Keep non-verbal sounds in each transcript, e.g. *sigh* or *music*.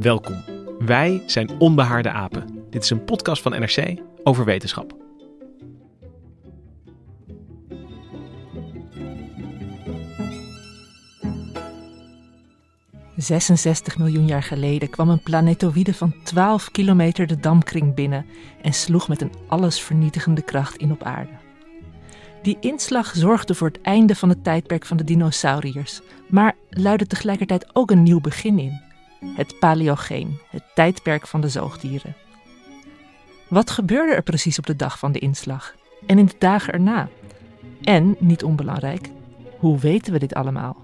Welkom. Wij zijn Onbehaarde Apen. Dit is een podcast van NRC over wetenschap. ...66 miljoen jaar geleden kwam een planetoïde van 12 kilometer de dampkring binnen... ...en sloeg met een allesvernietigende kracht in op aarde. Die inslag zorgde voor het einde van het tijdperk van de dinosauriërs... ...maar luidde tegelijkertijd ook een nieuw begin in het Paleogeen, het tijdperk van de zoogdieren. Wat gebeurde er precies op de dag van de inslag en in de dagen erna? En, niet onbelangrijk, hoe weten we dit allemaal?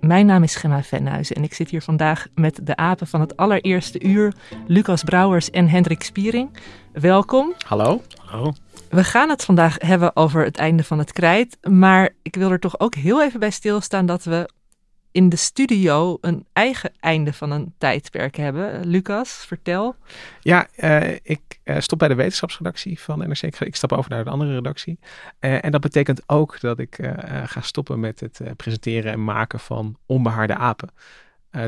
Mijn naam is Gemma Venhuizen en ik zit hier vandaag met de apen van het allereerste uur, Lucas Brouwers en Hendrik Spiering. Welkom. Hallo. Hallo. We gaan het vandaag hebben over het einde van het krijt, maar ik wil er toch ook heel even bij stilstaan dat we in de studio een eigen einde van een tijdperk hebben. Lucas, vertel. Ja, uh, ik uh, stop bij de wetenschapsredactie van NRC. Ik, ik stap over naar de andere redactie. Uh, en dat betekent ook dat ik ga stoppen met het presenteren en maken van onbehaarde apen.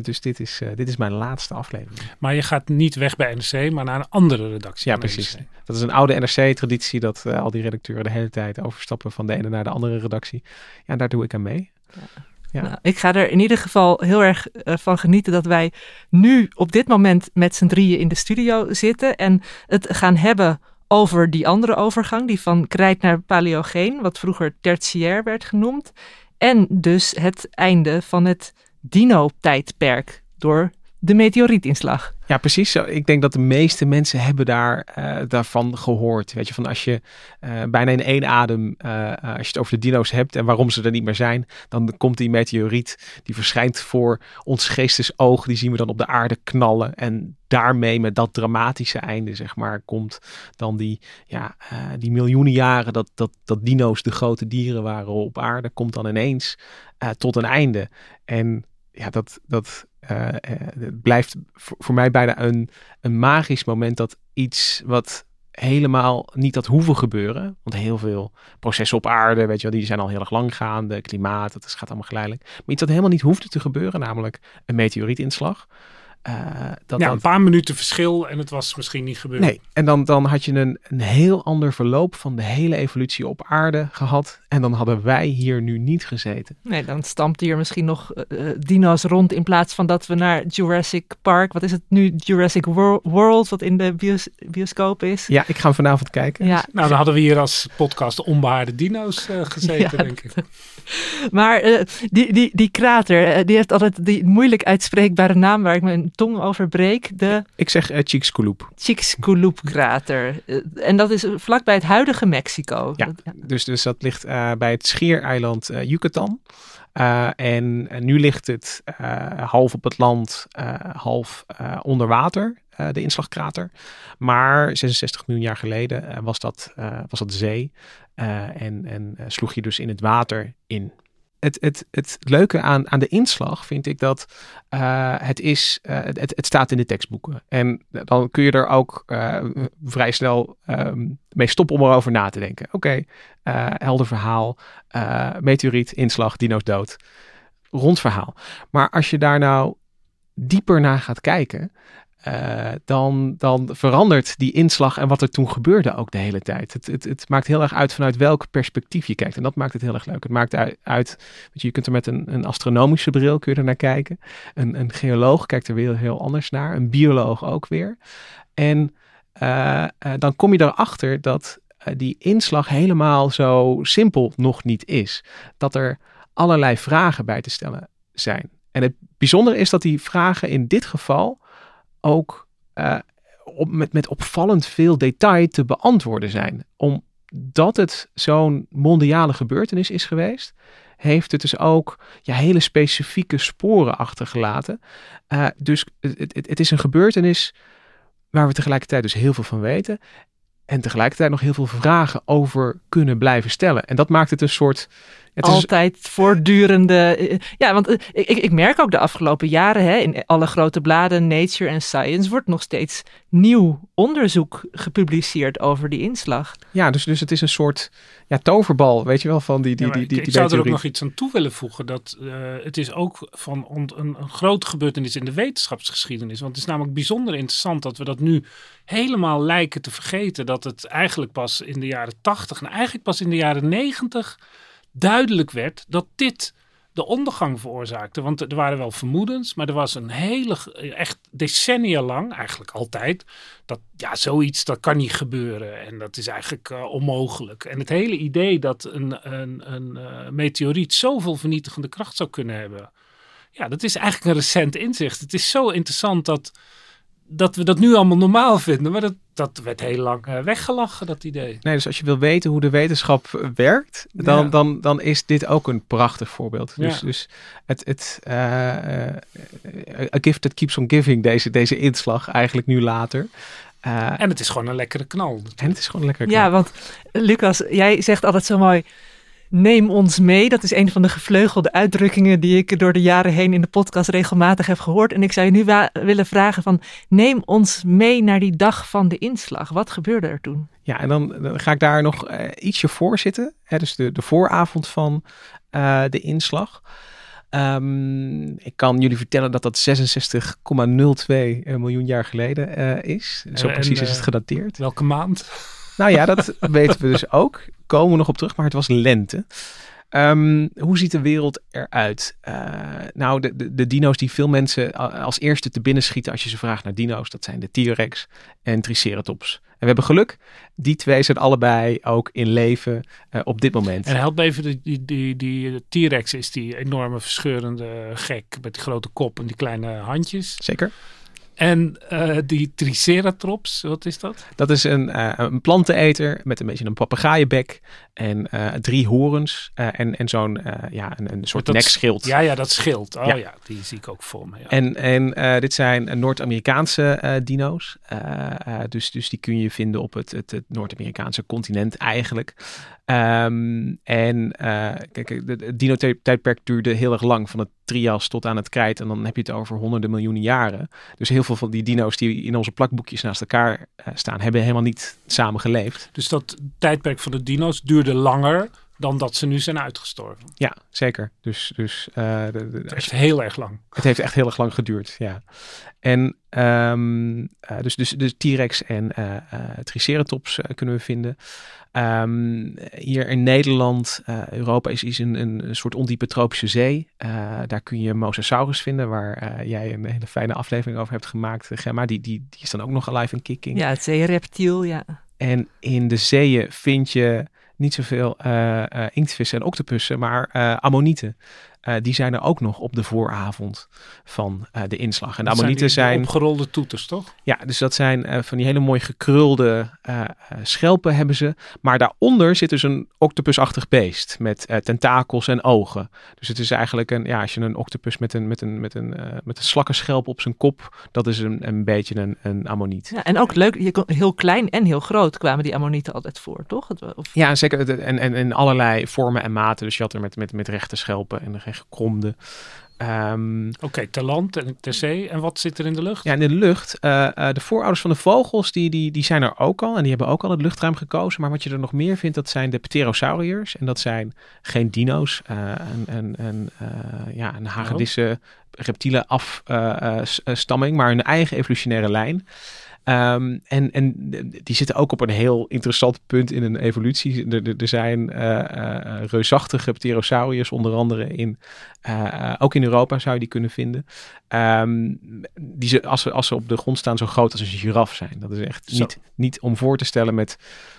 dus dit is, dit is mijn laatste aflevering. Maar je gaat niet weg bij NRC, maar naar een andere redactie. Ja, precies. NRC. Dat is een oude NRC-traditie dat al die redacteuren de hele tijd overstappen van de ene naar de andere redactie. Ja, daar doe ik aan mee. Ja. Ja. Nou, ik ga er in ieder geval heel erg uh, van genieten dat wij nu op dit moment met z'n drieën in de studio zitten en het gaan hebben over die andere overgang, die van krijt naar paleogeen, wat vroeger tertiair werd genoemd. En dus het einde van het dino-tijdperk door de meteorietinslag. Ja, precies. Ik denk dat de meeste mensen hebben daar, uh, daarvan gehoord. Weet je, van als je uh, bijna in één adem, uh, als je het over de dino's hebt en waarom ze er niet meer zijn, dan komt die meteoriet, die verschijnt voor ons geestesoog, die zien we dan op de aarde knallen. En daarmee met dat dramatische einde, zeg maar, komt dan die, ja, die miljoenen jaren dat, dat, dat dino's de grote dieren waren op aarde, komt dan ineens tot een einde. En ja, dat, dat het blijft voor, mij bijna een, een magisch moment dat iets wat helemaal niet had hoeven gebeuren. Want heel veel processen op aarde, weet je wel, die zijn al heel erg lang gaande. Klimaat, dat gaat allemaal geleidelijk. Maar iets dat helemaal niet hoefde te gebeuren, namelijk een meteorietinslag. Uh, dat ja, een paar minuten verschil en het was misschien niet gebeurd. Nee, en dan, dan had je een, een heel ander verloop van de hele evolutie op aarde gehad. En dan hadden wij hier nu niet gezeten. Nee, dan stampt hier misschien nog uh, dino's rond in plaats van dat we naar Jurassic Park, wat is het nu, Jurassic World, wat in de bios bioscoop is. Ja, ik ga hem vanavond kijken. Ja. Nou, dan hadden we hier als podcast onbehaarde dino's uh, gezeten, *laughs* ja, denk ik. maar die, die, die krater, die heeft altijd die moeilijk uitspreekbare naam waar ik me tong overbreek. De... Ik zeg uh, Chicxulub. Chicxulub krater. Uh, en dat is vlakbij het huidige Mexico. Ja, ja. Dus, dus dat ligt uh, bij het schiereiland uh, Yucatan. en nu ligt het half op het land, half onder water, de inslagkrater. Maar 66 miljoen jaar geleden was, dat, was dat zee. en, en sloeg je dus in het water in het, het, het leuke aan, aan de inslag vind ik dat uh, het is, uh, het, staat in de tekstboeken. En dan kun je er ook uh, vrij snel um, mee stoppen om erover na te denken. Oké, okay, helder verhaal, meteoriet, inslag, dino's dood. Rond verhaal. Maar als je daar nou dieper naar gaat kijken, eh, dan, dan verandert die inslag en wat er toen gebeurde ook de hele tijd. Het, het, het maakt heel erg uit vanuit welk perspectief je kijkt. En dat maakt het heel erg leuk. Het maakt uit, uit je, kunt er met een, een astronomische bril kun je er naar kijken. Een, een geoloog kijkt er weer heel anders naar. Een bioloog ook weer. En uh, uh, dan kom je erachter dat die inslag helemaal zo simpel nog niet is. Dat er allerlei vragen bij te stellen zijn. En het bijzondere is dat die vragen in dit geval ook op, met, met opvallend veel detail te beantwoorden zijn. Omdat het zo'n mondiale gebeurtenis is geweest, heeft het dus ook ja, hele specifieke sporen achtergelaten. Uh, dus het, het, het is een gebeurtenis waar we tegelijkertijd dus heel veel van weten. En tegelijkertijd nog heel veel vragen over kunnen blijven stellen. En dat maakt het een soort het Altijd is... voortdurende. Eh, ja, want ik, ik merk ook de afgelopen jaren hè, in alle grote bladen, Nature en Science, wordt nog steeds nieuw onderzoek gepubliceerd over die inslag. Ja, dus, dus het is een soort ja, toverbal, weet je wel, van die. die, ja, die, die, ik, ik zou er ook nog iets aan toe willen voegen. Dat uh, het is ook van een, een grote gebeurtenis in de wetenschapsgeschiedenis. Want het is namelijk bijzonder interessant dat we dat nu helemaal lijken te vergeten. Dat het eigenlijk pas in de jaren 80 en eigenlijk pas in de jaren 90 duidelijk werd dat dit de ondergang veroorzaakte. Want er waren wel vermoedens, maar er was een hele, echt decennia lang, eigenlijk altijd, dat ja, zoiets dat kan niet gebeuren en dat is eigenlijk uh, onmogelijk. En het hele idee dat een, een, een uh, meteoriet zoveel vernietigende kracht zou kunnen hebben, ja, dat is eigenlijk een recent inzicht. Het is zo interessant dat dat we dat nu allemaal normaal vinden. Maar dat, dat werd heel lang uh, weggelachen, dat idee. Nee, dus als je wil weten hoe de wetenschap eh, werkt, dan, ja. dan, dan is dit ook een prachtig voorbeeld. Dus, ja. dus het, het uh, uh, a gift that keeps on giving, deze, deze inslag eigenlijk nu later. en het is gewoon een lekkere knal. Natuurlijk. En het is gewoon een lekkere knal. Ja, want Lucas, jij zegt altijd zo mooi neem ons mee. Dat is een van de gevleugelde uitdrukkingen die ik door de jaren heen in de podcast regelmatig heb gehoord. En ik zou je nu willen vragen van neem ons mee naar die dag van de inslag. Wat gebeurde er toen? Ja, en dan, dan ga ik daar nog uh, ietsje voor zitten. Hè, dus de, de vooravond van uh, de inslag. Um, ik kan jullie vertellen dat dat 66,02 miljoen jaar geleden uh, is. Zo en, precies is het gedateerd. Welke maand? Nou ja, dat *laughs* weten we dus ook. Komen we nog op terug, maar het was lente. Um, hoe ziet de wereld eruit? Uh, nou, de, de, de, dino's die veel mensen als eerste te binnen schieten als je ze vraagt naar dino's, dat zijn de T-Rex en Triceratops. En we hebben geluk, die twee zijn allebei ook in leven uh, op dit moment. En help even, die, die, die, die T-Rex is die enorme verscheurende gek met die grote kop en die kleine handjes. Zeker. En uh, die Triceratops, wat is dat? Dat is een, uh, een planteneter met een beetje een papegaaienbek en uh, drie horens en, en zo'n ja, een, een soort dat, nekschild. Ja, ja, dat schild. Oh ja, ja die zie ik ook voor me. Ja. En, en dit zijn Noord-Amerikaanse dino's. dus, dus die kun je vinden op het, het, het Noord-Amerikaanse continent eigenlijk. Um, en kijk, het dino-tijdperk duurde heel erg lang, van het trias tot aan het krijt. En dan heb je het over honderden miljoenen jaren. Dus heel veel van die dino's die in onze plakboekjes naast elkaar uh, staan, hebben helemaal niet samen geleefd. Dus dat tijdperk van de dino's duurde langer dan dat ze nu zijn uitgestorven. Ja, zeker. Dus, dus uh, de, de, het heeft heel erg lang. Het heeft echt heel erg lang geduurd, ja. En um, uh, dus, dus, dus T-Rex en uh, Triceratops kunnen we vinden. Um, hier in Nederland, Europa is, is een, een, soort ondiepe tropische zee. daar kun je Mosasaurus vinden, waar jij een hele fijne aflevering over hebt gemaakt, Gemma. Die, die, die is dan ook nog alive en kicking. Ja, het zeereptiel, ja. En in de zeeën vind je niet zoveel uh, uh, inktvissen en octopussen, maar uh, ammonieten. die zijn er ook nog op de vooravond van de inslag. En de ammonieten zijn, zijn opgerolde toeters, toch? Ja, dus dat zijn van die hele mooi gekrulde schelpen hebben ze. Maar daaronder zit dus een octopusachtig beest met tentakels en ogen. Dus het is eigenlijk een, ja, als je een octopus met een, met een, met een, met een slakkenschelp op zijn kop, dat is een, een beetje een, een ammoniet. Ja, en ook leuk, je kon, heel klein en heel groot kwamen die ammonieten altijd voor, toch? Of... Ja, zeker. En, en, en allerlei vormen en maten. Dus je had er met, met, met rechte schelpen en gekromde. Ehm, Oké, ter land en ter zee. En wat zit er in de lucht? ja, in de lucht. eh, eh, de voorouders van de vogels, die, die, die zijn er ook al. En die hebben ook al het luchtruim gekozen. Maar wat je er nog meer vindt, dat zijn de pterosauriërs. En dat zijn geen dino's. eh en, en, en ja, een hagedisse reptiele afstamming, maar een eigen evolutionaire lijn. Ehm, en, en die zitten ook op een heel interessant punt in een evolutie. Er, er, zijn eh, eh, reusachtige pterosauriërs, onder andere in, eh, ook in Europa zou je die kunnen vinden. Ehm, die ze, als, ze, als ze op de grond staan, zo groot als een giraf zijn. Dat is echt Zo. niet, niet om voor te stellen met,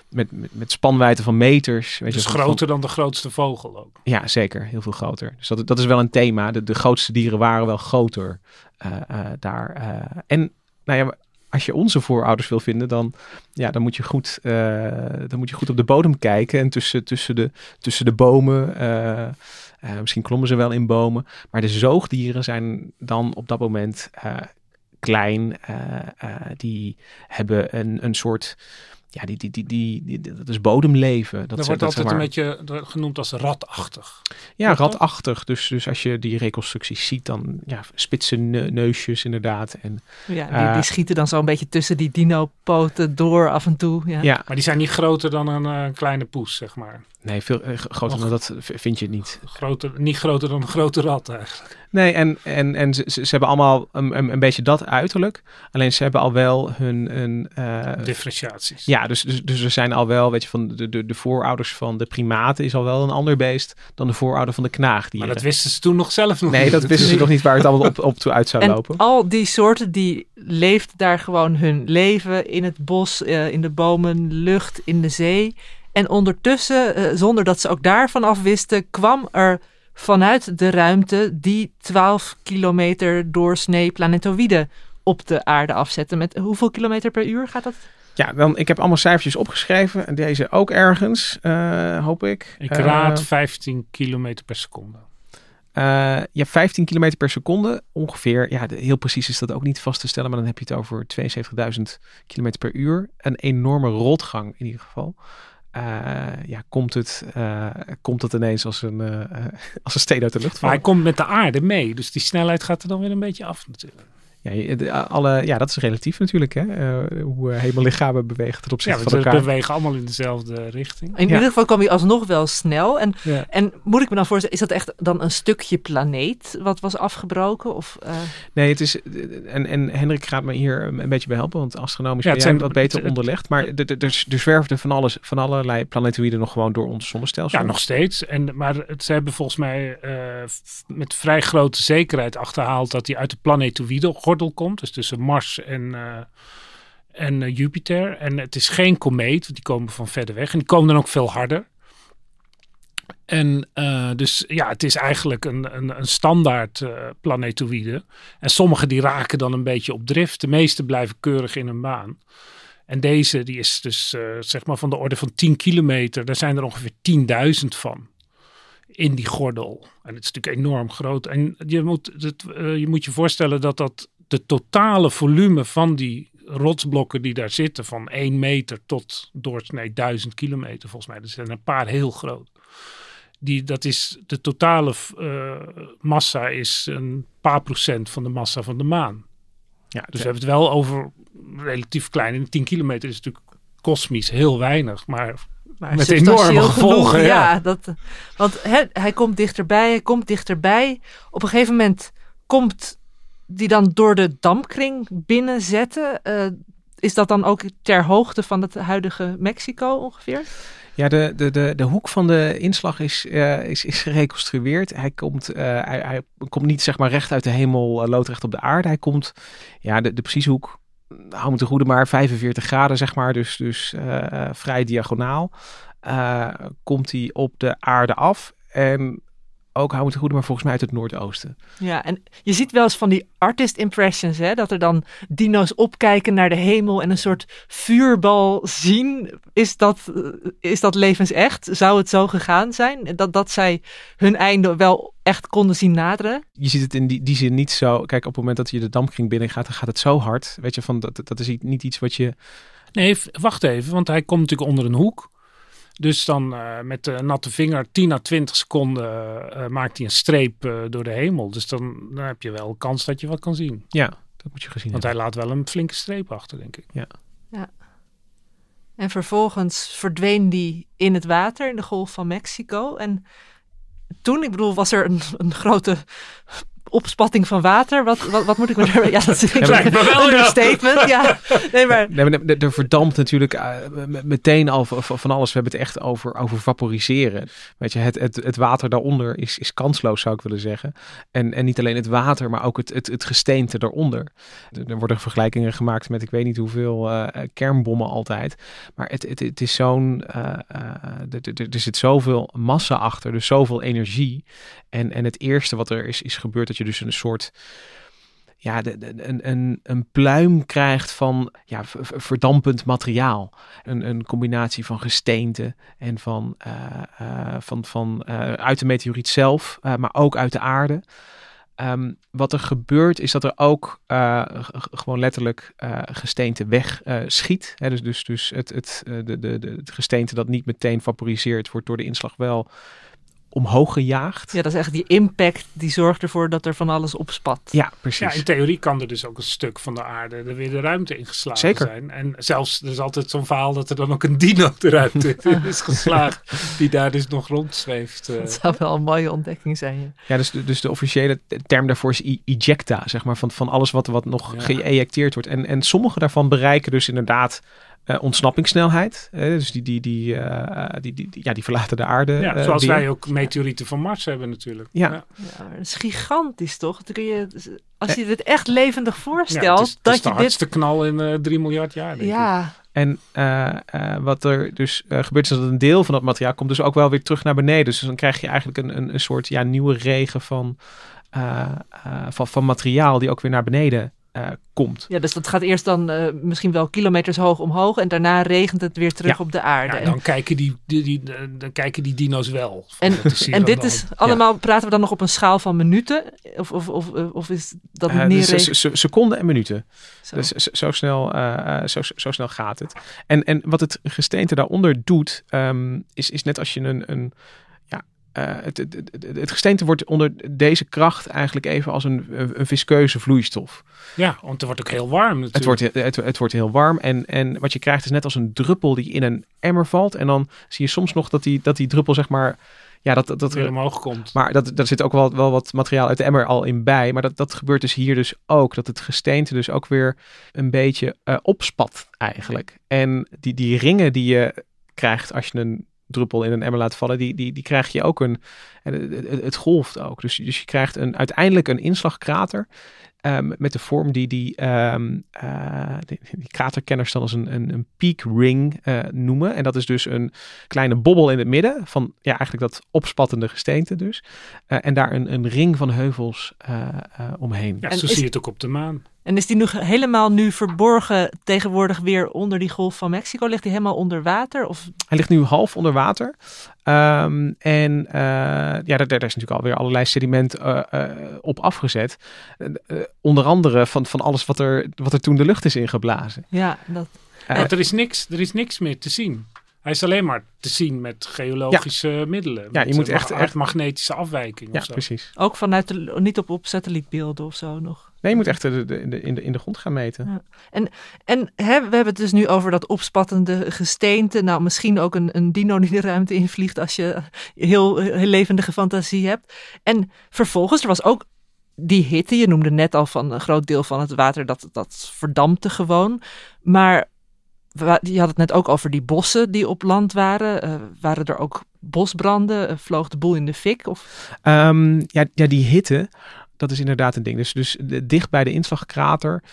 met, met, met van meters. Weet dus je, van- groter dan de grootste vogel ook. ja, zeker. Heel veel groter. Dus dat, dat is wel een thema. De, de grootste dieren waren wel groter daar. en nou ja, als je onze voorouders wil vinden, dan, ja, dan, moet, je goed, eh, dan moet je goed op de bodem kijken. En tussen, tussen, de, tussen de bomen. eh, eh, misschien klommen ze wel in bomen. Maar de zoogdieren zijn dan op dat moment klein. die hebben een, een soort. Ja, die, die, die, die, die- dat is bodemleven. Dat, wordt dat zeg altijd maar- een beetje genoemd als ratachtig. ja, ratachtig. Dus, dus als je die reconstructies ziet, dan ja, spitse ne- neusjes inderdaad. En, Ja, die, Eh, die schieten dan zo'n beetje tussen die dino-poten door af en toe. Ja. ja. Maar die zijn niet groter dan een eh, kleine poes, zeg maar. nee, veel eh, groter dan dat vind je niet. Groter, niet groter dan een grote rat eigenlijk. Nee, en, en, en ze, ze hebben allemaal een, een, een beetje dat uiterlijk. Alleen ze hebben al wel hun... hun eh, Differentiaties. ja, dus, dus, dus er zijn al wel, weet je, van de, de, de voorouders van de primaten is al wel een ander beest dan de voorouder van de maar knaagdieren. dat wisten ze toen nog zelf nog nee, niet. dat wisten ze nog niet waar het allemaal op, op toe uit zou En lopen. al die soorten die leefden daar gewoon hun leven in het bos, eh, in de bomen, lucht, in de zee. En ondertussen, eh, zonder dat ze ook daarvan af wisten, kwam er vanuit de ruimte die 12 kilometer doorsnee planetoïde op de aarde afzetten. Met hoeveel kilometer per uur gaat dat? Ja, dan, ik heb allemaal cijfertjes opgeschreven. En deze ook ergens, eh, hoop ik. Ik Eh, raad 15 kilometer per seconde. Eh, ja, 15 km per seconde ongeveer. Ja, de- heel precies is dat ook niet vast te stellen, maar dan heb je het over 72.000 km per uur. Een enorme rotgang in ieder geval. Eh, ja, komt het, eh, komt het ineens als een, eh, *laughs* als een steen uit de lucht Maar vallen? hij komt met de aarde mee. Dus die snelheid gaat er dan weer een beetje af natuurlijk. Ja, je- de- alle, ja, dat is relatief natuurlijk, hè? eh, hoe eh, hemellichamen bewegen ten Ja, opzichte want van we elkaar. bewegen allemaal in dezelfde richting. In Ja. ieder geval kwam hij alsnog wel snel. En, Ja. en moet ik me dan voorstellen, is dat echt dan een stukje planeet wat was afgebroken? Of, eh, Nee, het is. En, en Hendrik gaat me hier een beetje bij helpen, want astronomisch Ja, ben zijn- wat beter het- onderlegd. Maar er, er, er, er zwerfde van, alles, van allerlei planetoïden nog gewoon door ons zonnestelsel. Ja, nog steeds. En, maar het, ze hebben volgens mij eh, met vrij grote zekerheid achterhaald dat hij uit de planetoïde gordel komt. Dus tussen Mars en, eh, en eh, Jupiter. En het is geen komeet, want die komen van verder weg. En die komen dan ook veel harder. En eh, dus ja, het is eigenlijk een, een, een standaard planetoïde. En sommige die raken dan een beetje op drift. De meeste blijven keurig in hun baan. En deze die is dus zeg maar van de orde van 10 kilometer. Daar zijn er ongeveer 10.000 van in die gordel. En het is natuurlijk enorm groot. En je moet, het, je moet je voorstellen dat dat de totale volume van die rotsblokken die daar zitten, van 1 meter tot doorsnee 1000 kilometer volgens mij. Er zijn een paar heel groot. Die, dat is, de totale eh, massa is een paar procent van de massa van de maan. Ja, Dus we hebben het wel over relatief klein. En 10 kilometer is natuurlijk kosmisch heel weinig. Maar maar Met enorme gevolgen, genoeg. ja. dat, want hè, hij komt dichterbij, hij komt dichterbij. Op een gegeven moment komt die dan door de dampkring binnenzetten. Eh, is dat dan ook ter hoogte van het huidige Mexico ongeveer? Ja, de, de, de, de hoek van de inslag is, eh, is, is gereconstrueerd. Hij komt, eh, hij, hij komt niet zeg maar recht uit de hemel, loodrecht op de aarde. Hij komt, ja, de, de precieze hoek, hou me te goede maar, 45 graden zeg maar. Dus, dus vrij diagonaal. Komt hij op de aarde af. En ook, hou me te goede maar, volgens mij uit het noordoosten. Ja, en je ziet wel eens van die artist impressions, hè, dat er dan dino's opkijken naar de hemel en een soort vuurbal zien. Is dat, eh, is dat levensecht? Zou het zo gegaan zijn? Dat, dat zij hun einde wel echt konden zien naderen? je ziet het in die, die zin niet zo. Kijk, op het moment dat je de dampkring binnen gaat, dan gaat het zo hard. Weet je, van dat, dat is niet iets wat je. nee, wacht even. Want hij komt natuurlijk onder een hoek. Dus dan uh, met de natte vinger 10 à 20 seconden uh, maakt hij een streep uh, door de hemel. Dus dan, dan, heb je wel kans dat je wat kan zien. Ja, dat moet je gezien Want hebben. hij laat wel een flinke streep achter, denk ik. Ja. ja. En vervolgens verdween die in het water in de Golf van Mexico. En toen, ik bedoel, was er een, een grote opspatting van water. Wat, wat, wat moet ik me er... Ja, dat is een *laughs* ja. statement. Ja, nee, maar... Nee, maar er- er verdampt natuurlijk eh, meteen al van alles. We hebben het echt over, over vaporiseren. Weet je, het, het, het water daaronder is, is kansloos, zou ik willen zeggen. En, en niet alleen het water, maar ook het, het, het gesteente daaronder. Er, worden vergelijkingen gemaakt met ik weet niet hoeveel eh, kernbommen altijd. Maar het, het, het is zo'n... eh, eh, er- er- er zit zoveel massa achter, dus zoveel energie. En, en het eerste wat er is, is gebeurd, dat je dus een soort ja, de, een, een, een pluim krijgt van ja, verdampend materiaal. Een, een combinatie van gesteente en van, eh, eh, van, van eh, uit de meteoriet zelf, maar ook uit de aarde. Ehm, wat er gebeurt is dat er ook gewoon letterlijk gesteente weg schiet. Hè, dus dus, dus het, het, de, de, de, het gesteente dat niet meteen vaporiseert, wordt door de inslag wel omhoog gejaagd. Ja, dat is echt die impact die zorgt ervoor dat er van alles opspat. Ja, precies. Ja, in theorie kan er dus ook een stuk van de aarde er weer de ruimte ingeslagen Zeker. zijn. En zelfs, er is altijd zo'n verhaal dat er dan ook een dino de ruimte *laughs* in is geslagen. Die daar dus nog rondzweeft. eh. Dat zou wel een mooie ontdekking zijn. Ja. Ja, dus de, dus de officiële term daarvoor is ejecta, zeg maar, van, van alles wat, wat nog Ja. geëjecteerd wordt. En, en sommige daarvan bereiken dus inderdaad eh, ontsnappingssnelheid. Dus die, die, die, eh, die, die, die- ja, die verlaten de aarde. ja, eh, zoals weer. wij ook meteorieten van Mars hebben natuurlijk. Ja. Ja, dat is gigantisch toch? Dan kun je, als je dit echt levendig Ja, voorstelt, het is, het dat is de je dit... hardste knal in eh 3 miljard jaar, denk ik. Ja, En eh, eh, wat er dus gebeurt is dat een deel van dat materiaal komt dus ook wel weer terug naar beneden. Dus dan krijg je eigenlijk een, een, een soort ja, nieuwe regen van, eh, eh, van, van materiaal die ook weer naar beneden eh, komt. ja, dus dat gaat eerst dan eh, misschien wel kilometers hoog omhoog en daarna regent het weer terug Ja. op de aarde. Ja, En- dan, kijken die, die, die, dan kijken die dino's wel. En- En dit is allemaal, praten we dan nog op een schaal van minuten? Of, of, of, of is dat Eh, niet dus seconden en minuten. Zo. Dus zo, zo snel, eh, eh, zo, zo snel gaat het. En, en wat het gesteente daaronder doet, ehm, is, is net als je een. een eh, het, het, het, het gesteente wordt onder deze kracht eigenlijk even als een, een viskeuze vloeistof. Ja, want het wordt ook heel warm natuurlijk. Het wordt, het, het wordt heel warm. En, en wat je krijgt is net als een druppel die in een emmer valt. En dan zie je soms nog dat die, dat die druppel, zeg maar. Ja, dat, dat, dat, weer omhoog komt. maar dat, daar zit ook wel, wel wat materiaal uit de emmer al in bij. Maar dat, dat gebeurt dus hier dus ook. Dat het gesteente dus ook weer een beetje eh, opspat eigenlijk. En die, die ringen die je krijgt als je een druppel in een emmer laat vallen, die, die, die krijg je ook een... en Het, golft ook. Dus, dus je krijgt een, uiteindelijk een inslagkrater. ehm, met de vorm die die, ehm, eh, die, die kraterkenners dan als een, een, een peak ring eh, noemen. En dat is dus een kleine bobbel in het midden van ja, eigenlijk dat opspattende gesteente dus. Eh, en daar een, een ring van heuvels eh, eh, omheen. Ja, En zo is- zie je het ook op de maan. En is die nu helemaal nu verborgen tegenwoordig weer onder die golf van Mexico? Ligt die helemaal onder water? Of Hij ligt nu half onder water. Ehm, en eh, ja, daar, daar is natuurlijk alweer allerlei sediment eh, eh, op afgezet. Onder andere van, van alles wat er, wat er toen de lucht is ingeblazen. ja, dat, Want er is, niks, er is niks meer te zien. Hij is alleen maar te zien met geologische middelen. Ja, je met, moet echt- echt- magnetische afwijking ja, of zo. precies. ook vanuit de, niet op, op satellietbeelden of zo nog. Nee, je moet echt de, de, in, de, in, de, in de grond gaan meten. En hè, we hebben het dus nu over dat opspattende gesteente. Nou, misschien ook een, een dino die de ruimte invliegt als je heel, heel levendige fantasie hebt. En vervolgens, er was ook die hitte. Je noemde net al van een groot deel van het water, dat, dat verdampte gewoon. Maar je had het net ook over die bossen die op land waren. Eh, waren er ook bosbranden? Eh, vloog de boel in de fik? Of... Ehm, ja, ja, die hitte, dat is inderdaad een ding. Dus, dus dicht bij de inslagkrater,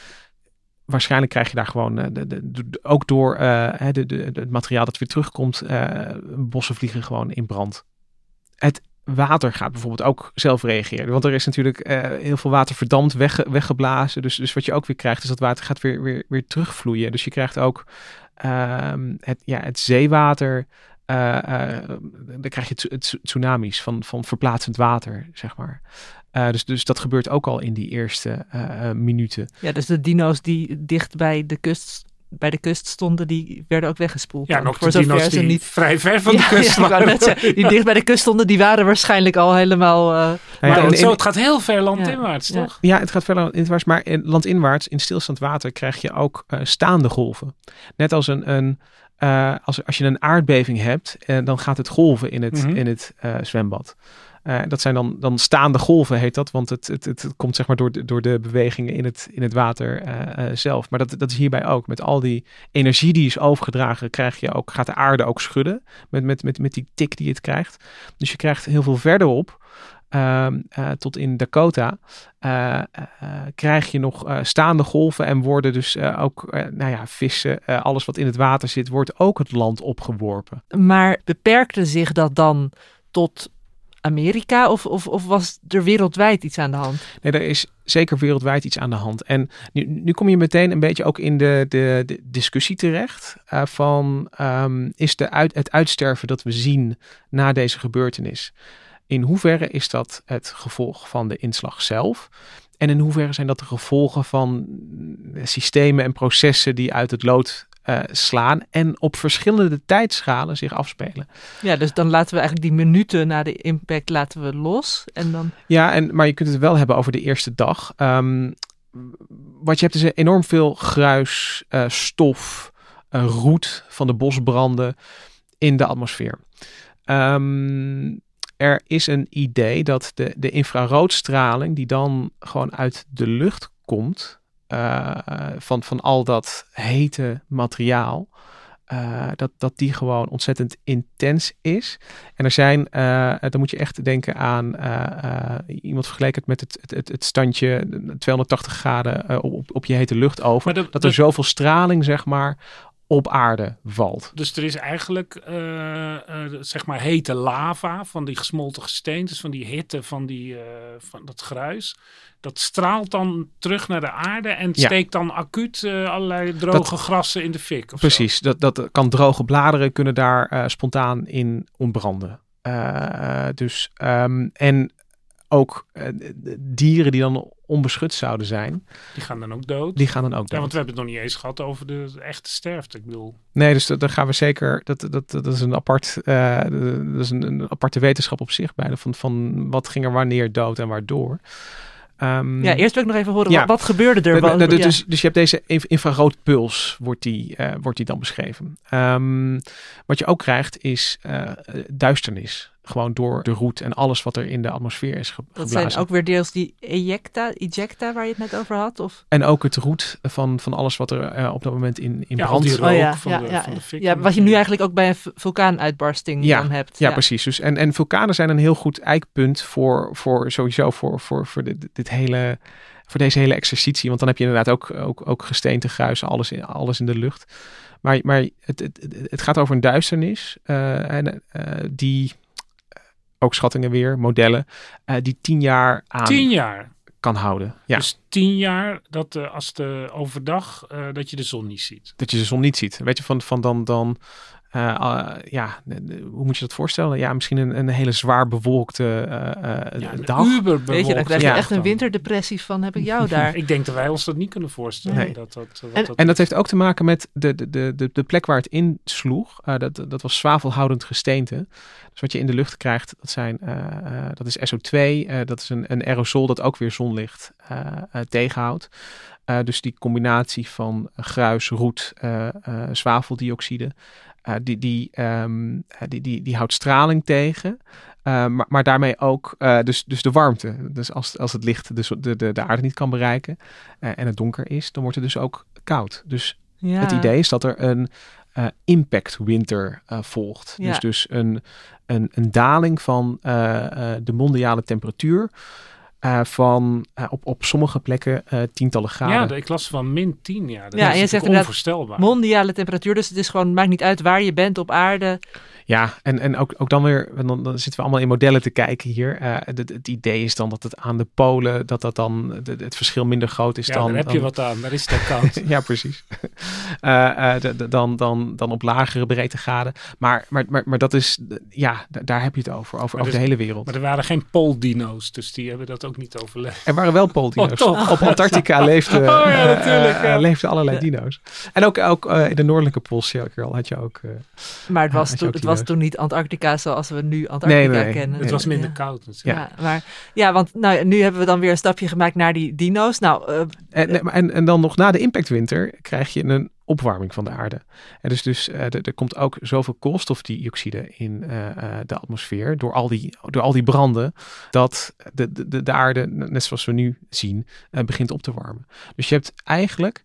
waarschijnlijk krijg je daar gewoon, eh, de, de, ook door eh, het materiaal dat weer terugkomt, eh, bossen vliegen gewoon in brand. Het water gaat bijvoorbeeld ook zelf reageren. Want er is natuurlijk heel veel water verdampt, wegge- weggeblazen. Dus, dus wat je ook weer krijgt, is dat water gaat weer, weer, weer terugvloeien. Dus je krijgt ook ehm, het, ja, het zeewater. dan krijg je tsu- tsunamis van, van verplaatsend water, zeg maar. Eh, dus, dus dat gebeurt ook al in die eerste eh, eh, minuten. Ja, dus de dino's die dicht bij de kust bij de kust stonden, die werden ook weggespoeld. Ja, nog voor de dino's die niet vrij ver van de kust ja, waren. zeggen, die dicht bij de kust stonden, die waren waarschijnlijk al helemaal. ja, Maar zo, het gaat heel ver landinwaarts, Ja. toch? Ja, het gaat verder landinwaarts, maar in, landinwaarts, in stilstaand water, krijg je ook eh, staande golven. Net als een, een eh, als, als je een aardbeving hebt, dan gaat het golven in het, Mhm. in het eh, zwembad. Eh, dat zijn dan, dan staande golven, heet dat, want het, het, het, komt zeg maar door de, door de bewegingen in het, in het water eh, eh, zelf. Maar dat, dat is hierbij ook. Met al die energie die is overgedragen, krijg je ook, gaat de aarde ook schudden met, met, met, met die tik die het krijgt. Dus je krijgt heel veel verderop, ehm, eh, tot in Dakota, krijg je nog staande golven en worden dus ook, nou ja, vissen, alles wat in het water zit, wordt ook het land opgeworpen. maar beperkte zich dat dan tot Amerika of, of, of was er wereldwijd iets aan de hand? Nee, er is zeker wereldwijd iets aan de hand. En nu, nu kom je meteen een beetje ook in de, de, discussie terecht eh, van ehm, is de uit, het uitsterven dat we zien na deze gebeurtenis, in hoeverre is dat het gevolg van de inslag zelf? En in hoeverre zijn dat de gevolgen van eh, systemen en processen die uit het lood eh, slaan en op verschillende tijdschalen zich afspelen? Ja, dus dan laten we eigenlijk die minuten na de impact laten we los. En dan, Ja, en, maar je kunt het wel hebben over de eerste dag. Ehm, wat je hebt is enorm veel gruis, eh, stof, eh, roet van de bosbranden in de atmosfeer. Ehm, er is een idee dat de, de infraroodstraling die dan gewoon uit de lucht komt, van, van al dat hete materiaal, eh, dat, dat die gewoon ontzettend intens is. En er zijn, eh, dan moet je echt denken aan eh, eh, iemand vergeleken het met het, het, het, standje 280 graden eh, op, op je hete lucht over. Dat er zoveel straling, zeg maar, op aarde valt. Dus er is eigenlijk, eh, eh, zeg maar, hete lava van die gesmolten gesteentes, van die hitte, van, die, eh, van dat gruis. Dat straalt dan terug naar de aarde en Ja. steekt dan acuut allerlei droge grassen in de fik. Of zo. Precies, dat, dat kan droge bladeren kunnen daar spontaan in ontbranden. Dus, ehm, en ook eh, dieren die dan onbeschut zouden zijn, Die gaan dan ook dood. die gaan dan ook Ja, dood. want we hebben het nog niet eens gehad over de echte sterfte. Ik bedoel, Nee, dus dat, daar gaan we zeker. Dat, dat, dat is een apart. eh, dat is een, een aparte wetenschap op zich bijna. Van, van wat ging er wanneer dood en waardoor. Ehm, ja, eerst wil ik nog even horen, Ja. wat, wat gebeurde er? de- de- Wat- de- ja. dus, dus je hebt deze inf- infraroodpuls, wordt die, eh, wordt die dan beschreven. Ehm, wat je ook krijgt is eh, duisternis. Gewoon door de roet en alles wat er in de atmosfeer is ge- dat geblazen. zijn ook weer deels die ejecta, ejecta waar je het net over had? Of? En ook het roet van, van alles wat er eh, op dat moment in, in Ja, brand is. Oh ja, van ja, de- ja, van de ja. fik ja, wat je nu eigenlijk ook bij een vulkaanuitbarsting Ja, dan hebt. Ja, precies. Dus en, en vulkanen zijn een heel goed eikpunt voor, voor sowieso voor, voor, voor dit, dit hele, voor deze hele exercitie. Want dan heb je inderdaad ook, ook, ook gesteente, gruis, alles in, alles in de lucht. Maar, maar het, het, het- het gaat over een duisternis eh, en, eh, die, ook schattingen weer, modellen, eh, die tien jaar aan tien jaar. kan houden. Ja, Dus tien jaar dat eh, als de overdag eh, dat je de zon niet ziet. dat je de zon niet ziet. Weet je, van, van dan, dan eh, eh, ja, hoe moet je dat voorstellen? Ja, misschien een, een hele zwaar bewolkte eh, eh, Ja, een dag. Weet je, dan krijg je Ja. echt een winterdepressie van, heb ik jou *laughs* daar. Ik denk dat wij ons dat niet kunnen voorstellen. Nee. Dat, dat, wat En- dat En dat heeft ook te maken met de, de, de, de, de plek waar het insloeg. Eh dat, dat was zwavelhoudend gesteente. Dus wat je in de lucht krijgt, dat, zijn, dat is SO2. eh, dat is een, een aerosol dat ook weer zonlicht eh, eh, tegenhoudt. Eh, dus die combinatie van gruis, roet, eh, eh, zwaveldioxide, die, die, ehm, eh, die, die, die houdt straling tegen. Eh, maar, maar daarmee ook eh, dus, dus de warmte. Dus als, als het licht de, zo- de, de, de aarde niet kan bereiken eh, en het donker is, dan wordt het dus ook koud. Dus Ja. het idee is dat er een eh, impact winter eh, volgt. Ja. Dus, dus een, een, een daling van eh, eh, de mondiale temperatuur. Eh, van eh, op, op sommige plekken eh, tientallen graden. Ja, de- ik las van min 10. Ja, dat Ja, is en je zegt onvoorstelbaar. Mondiale temperatuur, dus het is gewoon, maakt niet uit waar je bent op aarde. Ja, en, en ook, ook dan weer, dan, dan zitten we allemaal in modellen te kijken hier. Eh, het, het idee is dan dat het aan de polen, dat dat dan de- het verschil minder groot is ja, dan... daar heb je dan- wat aan. Daar is het koud. *laughs* ja, precies. Eh, eh, de- de- dan, dan, dan op lagere breedtegraden. Maar, maar, maar, maar dat is, ja, da- daar heb je het over, over, over dus- de hele wereld. maar er waren geen pooldino's, dus die hebben dat ook niet overleefd. Er waren wel pooldino's. Oh? Op Antarctica leefden, *laughs* Oh, ja, natuurlijk, eh, ja. eh, leefden allerlei dino's. En ook, ook eh, in de noordelijke poolcirkel had je ook... eh, Maar het was, toen, ook het was toen niet Antarctica zoals we nu Antarctica Nee, nee, kennen. Het was minder Ja. koud natuurlijk. Ja. maar, ja, want nou, nu hebben we dan weer een stapje gemaakt naar die dino's. Nou, eh, En, nee, en, en dan nog na de impactwinter krijg je een opwarming van de aarde. En dus, dus er, komt ook zoveel koolstofdioxide in eh, eh, de atmosfeer door al, die, door al die branden, dat de, de, de, de aarde, net zoals we nu zien, eh, begint op te warmen. Dus je hebt eigenlijk,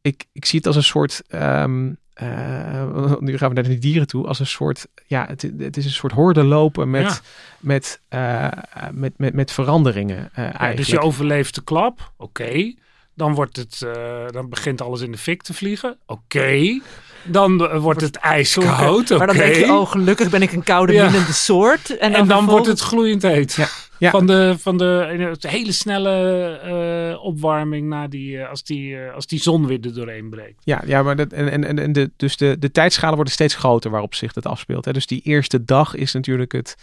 ik, ik zie het als een soort, ehm, eh, nu gaan we naar de dieren toe, als een soort, ja, het, het is een soort horde lopen met, Ja. met, met, met, met veranderingen Ja, eigenlijk. dus je overleeft de klap, oké. Dan, wordt het, eh, dan begint alles in de fik te vliegen, oké. Dan eh, wordt het ijskoud, oké. maar dan denk je, oh gelukkig ben ik een koude Ja. minnende soort. En dan, en dan wordt het gloeiend heet. Ja. Ja. Van, de, van de de hele snelle eh, opwarming na die, als, die, als die zon weer er doorheen breekt. Ja, ja maar dat, en, en, en- en de, dus de, de tijdschalen worden steeds groter waarop zich dat afspeelt. Hè. Dus die eerste dag is natuurlijk het,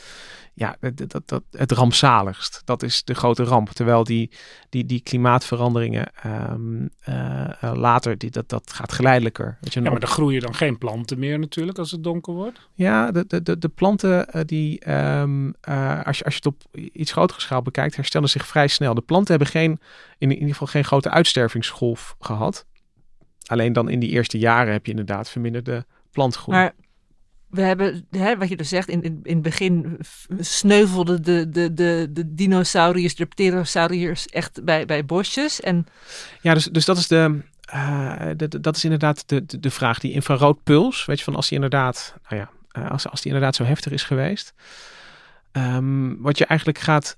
ja, het, dat, dat, het rampzaligst. Dat is de grote ramp. Terwijl die, die, die klimaatveranderingen ehm, eh, eh, later, die, dat, dat gaat geleidelijker. Weet je, Ja, maar dan groeien dan geen planten meer natuurlijk als het donker wordt. Ja, de, de, de, de planten eh, die, ehm, eh, als, je, als je het op iets grotere schaal bekijkt, herstellen zich vrij snel. De planten hebben geen, in, in ieder geval geen grote uitstervingsgolf gehad. Alleen dan in die eerste jaren heb je inderdaad verminderde plantgroei. Maar we hebben, hè, wat je dus zegt, in, in, in het begin sneuvelden de, de, de, de dinosauriërs, de pterosauriërs echt bij, bij bosjes. En Ja, dus, dus dat is de. eh, de- dat is inderdaad de, de, vraag. Die infraroodpuls, weet je, van als die inderdaad, nou ja, eh, als, als die inderdaad zo heftig is geweest. ehm, wat je eigenlijk gaat.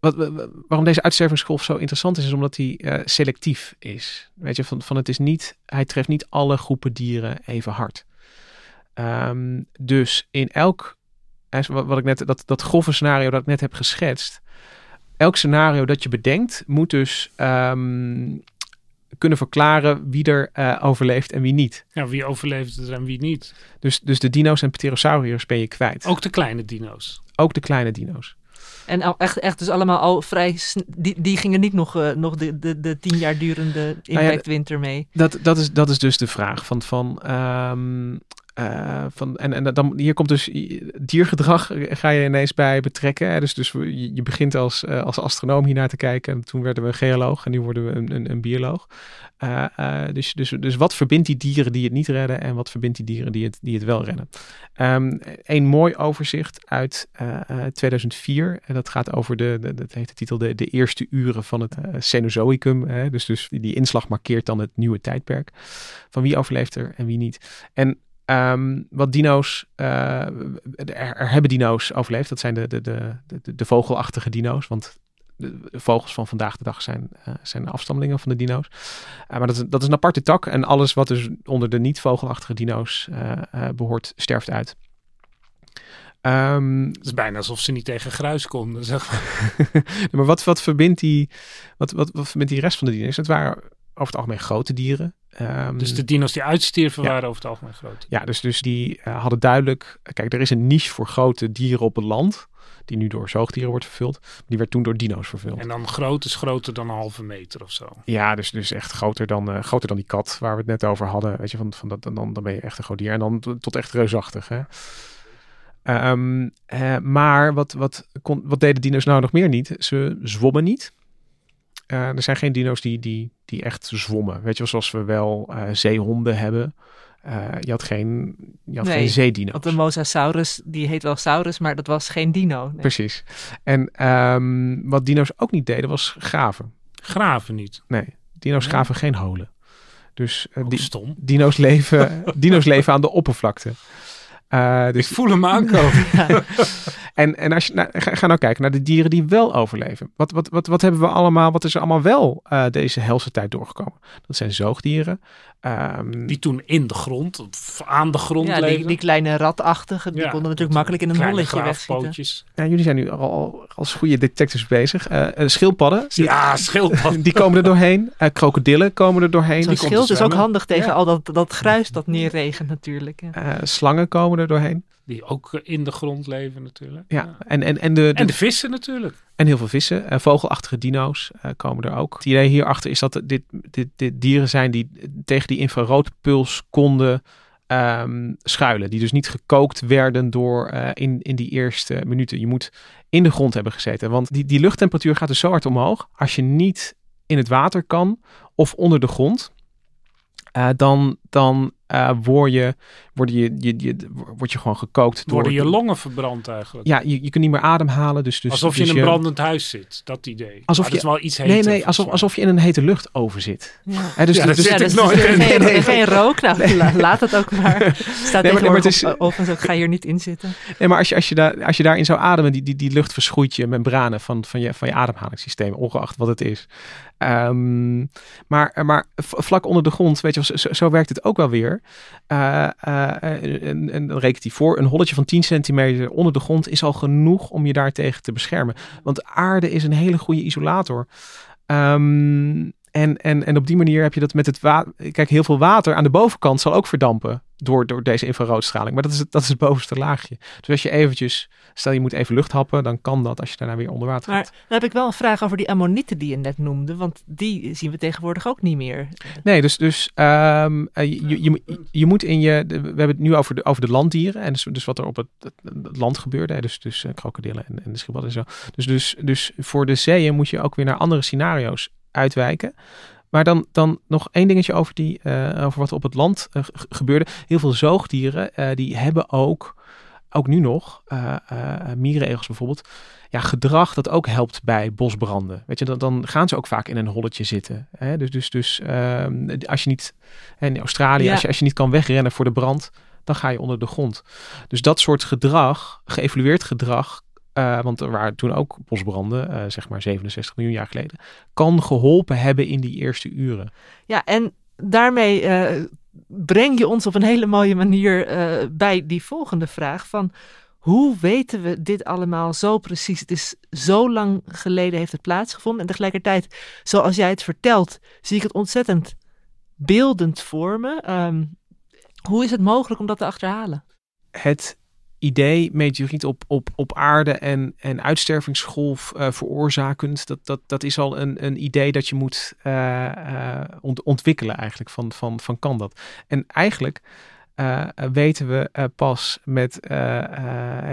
Wat, wa- wa- waarom deze uitstervingsgolf zo interessant is, is omdat hij eh, selectief is. Weet je, van, van het is niet, hij treft niet alle groepen dieren even hard. Ehm, dus in elk, wat, wat ik net, dat, dat grove scenario dat ik net heb geschetst, elk scenario dat je bedenkt, moet dus ehm, kunnen verklaren wie er eh, overleeft en wie niet. Ja, wie overleeft het en wie niet. Dus, dus de dino's en pterosauriërs ben je kwijt. Ook de kleine dino's. Ook de kleine dino's. En al echt, echt dus allemaal al vrij... Die, die gingen niet nog, eh, nog de, de, de tien jaar durende ja, impactwinter mee. Dat, dat, is, dat is dus de vraag. Van, van, ehm, eh, van, en, en dan, hier komt dus diergedrag, eh, ga je ineens bij betrekken. Hè? Dus, dus je, begint als, eh, als astronoom hiernaar te kijken. En toen werden we een geoloog en nu worden we een, een, een bioloog. Dus, dus, dus wat verbindt die dieren die het niet redden en wat verbindt die dieren die het, die het wel redden? Ehm, een mooi overzicht uit eh, eh, 2004. En dat gaat over de, dat heeft de titel de, eerste uren van het Cenozoïcum. Hè? Dus, dus die inslag markeert dan het nieuwe tijdperk. Van wie overleeft er en wie niet. En ehm, wat dino's, eh, er, er hebben dino's overleefd. Dat zijn de, de, de, de, de vogelachtige dino's. Want de vogels van vandaag de dag zijn, eh, zijn afstammelingen van de dino's. Eh, maar dat is, dat is een aparte tak. En alles wat dus onder de niet-vogelachtige dino's eh, eh, behoort, sterft uit. Ehm, Het is bijna alsof ze niet tegen gruis konden. Zeg maar. *laughs* maar wat, wat, verbindt die, wat, wat, wat verbindt die rest van de dino's? Het waren over het algemeen grote dieren. Ehm, Dus de dino's die uitstierven Ja. waren over het algemeen groot. Ja, dus, dus die eh, hadden duidelijk... Kijk, er is een niche voor grote dieren op het land... die nu door zoogdieren wordt vervuld. Die werd toen door dino's vervuld. En dan groot is groter dan een halve meter of zo. Ja, dus, dus echt groter dan, eh, groter dan die kat waar we het net over hadden. Weet je, van, van dat, dan, dan ben je echt een groot dier. En dan tot echt reusachtig. Hè? Ehm, eh, maar wat, wat, kon, wat deden dino's nou nog meer niet? Ze zwommen niet. Eh, er zijn geen dino's die, die, die echt zwommen. Weet je wel, zoals we wel eh, zeehonden hebben. Eh, je had geen, je had Nee, geen zeedino's. Want de Mosasaurus, die heet wel Saurus, maar dat was geen dino. Nee. Precies. En ehm, wat dino's ook niet deden was graven. Graven niet. Nee, dino's Nee. graven geen holen. Dus stom. dino's, leven, *laughs* dino's leven aan de oppervlakte. Eh, Ik dus, voel hem aankomen. *laughs* en en als je, nou, ga, ga nou kijken naar de dieren die wel overleven. Wat, wat, wat, wat hebben we allemaal, wat is er allemaal wel eh, deze helse tijd doorgekomen? Dat zijn zoogdieren. Ehm, Die toen in de grond, of aan de grond Ja, die, leefden. die kleine ratachtige, die Ja, konden natuurlijk makkelijk in een holletje wegschieten. graafpootjes. ja, jullie zijn nu al, al als goede detectives bezig. Eh, eh, schildpadden, Ja, schildpad. die komen er doorheen. Eh, krokodillen komen er doorheen. Zo'n die schild is ook handig tegen Ja. al dat, dat gruis dat neerregent natuurlijk. Eh, slangen komen er doorheen. Die ook in de grond leven natuurlijk. Ja, En, en, en, de, en de vissen natuurlijk. En heel veel vissen. Uh, vogelachtige dino's uh, komen er ook. Het idee hierachter is dat dit, dit, dit dieren zijn die tegen die infraroodpuls konden um, schuilen. Die dus niet gekookt werden door uh, in, in die eerste minuten. Je moet in de grond hebben gezeten. Want die, die luchttemperatuur gaat dus zo hard omhoog. Als je niet in het water kan of onder de grond. Uh, dan, dan uh, word, je, word, je, je, je, word je gewoon gekookt. Door, Worden je longen verbrand eigenlijk? Ja, je, je kunt niet meer ademhalen. Dus, dus, alsof je dus in een brandend huis zit, dat idee. Alsof maar je, is wel iets Nee, nee, alsof, alsof je in een hete lucht over zit. Ja, He, dus, ja, dus, dat dus, zit dus, nooit. geen, Nee, geen, geen rook. Nou, la- *laughs* laat het ook maar. Staat Nee, maar- nee, maar het is- op ga hier niet in zitten. Nee, maar als je, als je, daar, als je daarin zou ademen, die, die, die lucht verschroeit je membranen van, van, je, van je ademhalingssysteem, ongeacht wat het is. Ehm, maar, maar vlak onder de grond, weet je, wel, zo, zo werkt het ook wel weer. Eh, eh, en, en dan voor, een holletje van 10 centimeter onder de grond is al genoeg om je daartegen te beschermen. Want aarde is een hele goede isolator. Ehm, en, en, en op die manier heb je dat met het water. Kijk, heel veel water aan de bovenkant zal ook verdampen door, door deze infraroodstraling. Maar dat is, het, dat is het bovenste laagje. Dus als je eventjes, stel je moet even lucht happen, dan kan dat als je daarna weer onder water Maar gaat. dan heb ik wel een vraag over die ammonieten die je net noemde. Want die zien we tegenwoordig ook niet meer. Nee, dus, dus ehm, eh, je, je, je, je moet in je. we hebben het nu over de, over de landdieren. En dus, dus wat er op het, het- land gebeurde. Hè, dus dus eh, krokodillen en, en de schildpadden en zo. Dus, dus, dus voor de zeeën moet je ook weer naar andere scenario's uitwijken. Maar dan, dan nog één dingetje over, die, eh, over wat er op het land eh, gebeurde. Heel veel zoogdieren eh, die hebben ook, ook nu nog, mierenegels bijvoorbeeld, ja, gedrag dat ook helpt bij bosbranden. Weet je, dan, dan gaan ze ook vaak in een holletje zitten. Hè? Dus, dus, dus ehm, als je niet, in Australië, Ja. als, je, als je niet kan wegrennen voor de brand, dan ga je onder de grond. Dus dat soort gedrag, geëvalueerd gedrag, eh, want er waren toen ook bosbranden, eh, zeg maar 67 miljoen jaar geleden, kan geholpen hebben in die eerste uren. Ja, en daarmee eh, breng je ons op een hele mooie manier bij die volgende vraag van... Hoe weten we dit allemaal zo precies? Het is zo lang geleden heeft het plaatsgevonden. En tegelijkertijd, zoals jij het vertelt, zie ik het ontzettend beeldend voor me. Ehm, hoe is het mogelijk om dat te achterhalen? het idee meteoriet op, op, op aarde en, en uitstervingsgolf eh, veroorzakend, dat, dat, dat is al een, een idee dat je moet eh, eh, ont- ontwikkelen eigenlijk, van, van, van kan dat. En eigenlijk weten we pas met,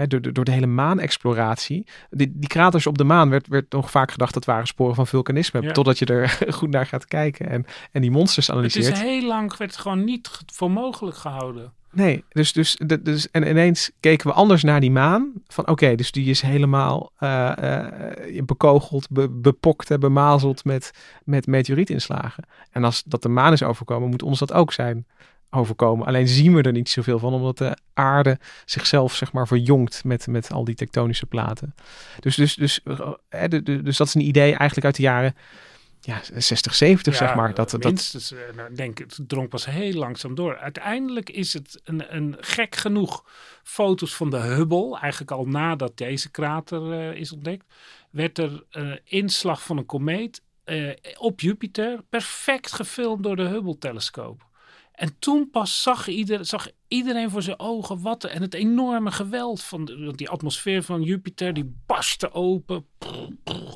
door, de- door de hele maanexploratie, die, die kraters op de maan werd, werd nog vaak gedacht dat waren sporen van vulkanisme, Ja. totdat je er *laughs* goed naar gaat kijken en, en die monsters Het analyseert. is heel lang werd het gewoon niet voor mogelijk gehouden. Nee, dus, dus, dus en ineens keken we anders naar die maan. Van oké, dus die is helemaal eh, eh, bekogeld, be- bepokt en bemazeld met, met meteorietinslagen. En als dat de maan is overkomen, moet ons dat ook zijn overkomen. Alleen zien we er niet zoveel van, omdat de aarde zichzelf zeg maar verjongt met, met al die tektonische platen. Dus, dus, dus, eh, de- dus dat is een idee eigenlijk uit de jaren ja, 60, 70 zeg maar. Dat, dat, minstens, eh, nou, denk, het drong pas heel langzaam door. Uiteindelijk is het een, een gek genoeg foto's van de Hubble, eigenlijk al nadat deze krater eh, is ontdekt, werd er een inslag van een komeet op Jupiter perfect gefilmd door de Hubble-telescoop. En toen pas zag, ieder, zag iedereen voor zijn ogen wat en het enorme geweld van de, die atmosfeer van Jupiter, die barstte open,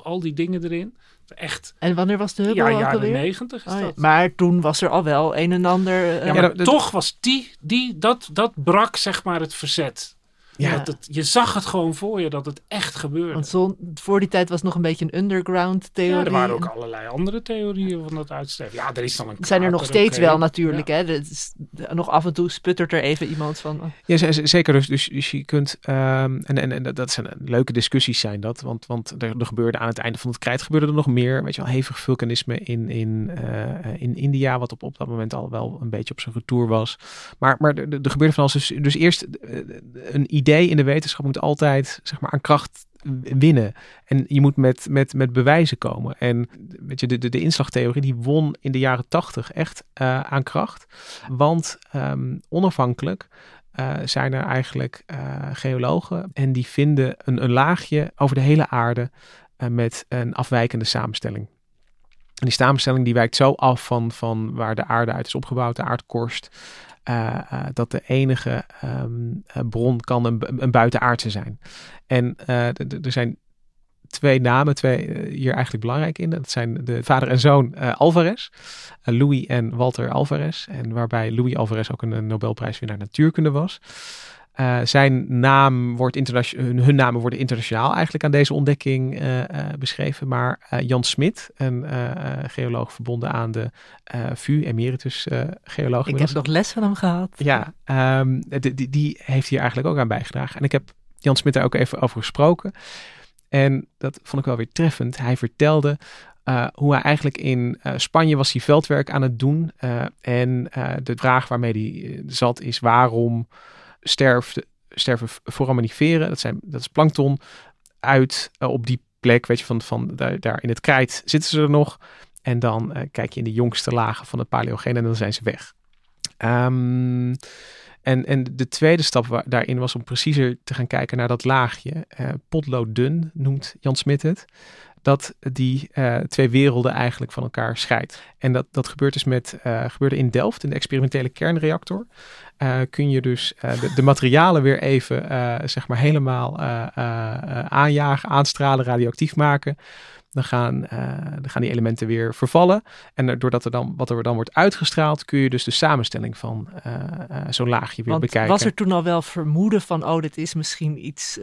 al die dingen erin. Echt, En wanneer was de Hubble ja, ook jaren negentig is Oh ja, dat. Maar toen was er al wel een en ander. eh, Ja, Ja, maar dat- toch was die, die dat, dat brak zeg maar het verzet. Ja. Dat het, je zag het gewoon voor je dat het echt gebeurde. Want zo, voor die tijd was het nog een beetje een underground theorie. ja, er waren ook allerlei andere theorieën van dat uitsterven. Ja, er is dan een zijn er nog steeds wel natuurlijk. Hè? Is- nog af en toe sputtert er even iemand van. oh, Ja, zeker. Dus, dus, dus je kunt, ehm, en, en, en dat- zijn leuke discussies zijn dat, want, want er, er gebeurde aan het einde van het krijt gebeurde er nog meer, weet je wel, hevig vulkanisme in, in, eh, in India, wat op, op dat moment al wel een beetje op zijn retour was. Maar, maar er, er gebeurde van alles. Dus, dus eerst eh, een idee in de wetenschap moet altijd, zeg maar, aan kracht winnen. En je moet met, met, met bewijzen komen. En weet je, de, de, de inslagtheorie die won in de jaren tachtig echt eh, aan kracht. Want ehm, onafhankelijk eh, zijn er eigenlijk eh, geologen en die vinden een, een laagje over de hele aarde met een afwijkende samenstelling. En die samenstelling die wijkt zo af van, van waar de aarde uit is opgebouwd, de aardkorst, dat de enige um, bron kan een, een buitenaardse zijn. En er zijn twee namen, twee hier eigenlijk belangrijk in. Dat zijn de vader en zoon Alvarez, Louis en Walter Alvarez. En waarbij Louis Alvarez ook een Nobelprijswinnaar natuurkunde was. Uh, zijn naam wordt internationaal, hun, hun, namen worden internationaal eigenlijk aan deze ontdekking uh, uh, beschreven. Maar Jan Smit, een geoloog verbonden aan de VU, emeritus geoloog. Ik heb nog les van hem gehad. Ja, um, die, die, heeft hier eigenlijk ook aan bijgedragen. En ik heb Jan Smit daar ook even over gesproken. En dat vond ik wel weer treffend. Hij vertelde hoe hij eigenlijk in Spanje was hij veldwerk aan het doen. en de vraag waarmee hij zat is waarom sterft, sterven foraminiferen, dat, zijn, dat is plankton, uit uh, op die plek, weet je, van, van daar, daar in het krijt zitten ze er nog. En dan uh, kijk je in de jongste lagen van het Paleogeen en dan zijn ze weg. Um, en, en de tweede stap waar, daarin was om preciezer te gaan kijken naar dat laagje. Uh, potlood noemt Jan Smit het dat die twee werelden eigenlijk van elkaar scheidt. En dat, dat gebeurt dus met, gebeurde in Delft, in de experimentele kernreactor. Uh, kun je dus de, de, materialen weer even, zeg maar, helemaal aanjagen, aanstralen, radioactief maken. Dan gaan, dan gaan die elementen weer vervallen. En doordat er dan, wat er dan wordt uitgestraald, kun je dus de samenstelling van zo'n laagje weer Want bekijken. Was er toen al wel vermoeden van, oh, dit is misschien iets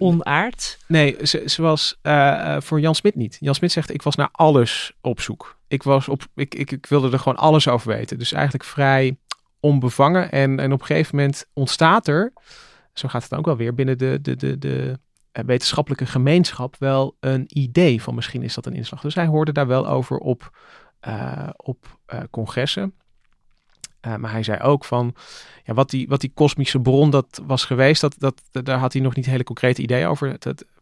onaard? Nee, zoals uh, voor Jan Smit niet. Jan Smit zegt, ik was naar alles op zoek. Ik, was op, ik, ik, ik wilde er gewoon alles over weten. Dus eigenlijk vrij onbevangen. En, en op een gegeven moment ontstaat er, zo gaat het ook wel weer, binnen de, de, de, de wetenschappelijke gemeenschap wel een idee van misschien is dat een inslag. Dus hij hoorde daar wel over op, uh, op uh, congressen. Maar hij zei ook van, ja, wat, die, wat die kosmische bron dat was geweest, dat, dat, daar had hij nog niet hele concrete ideeën over.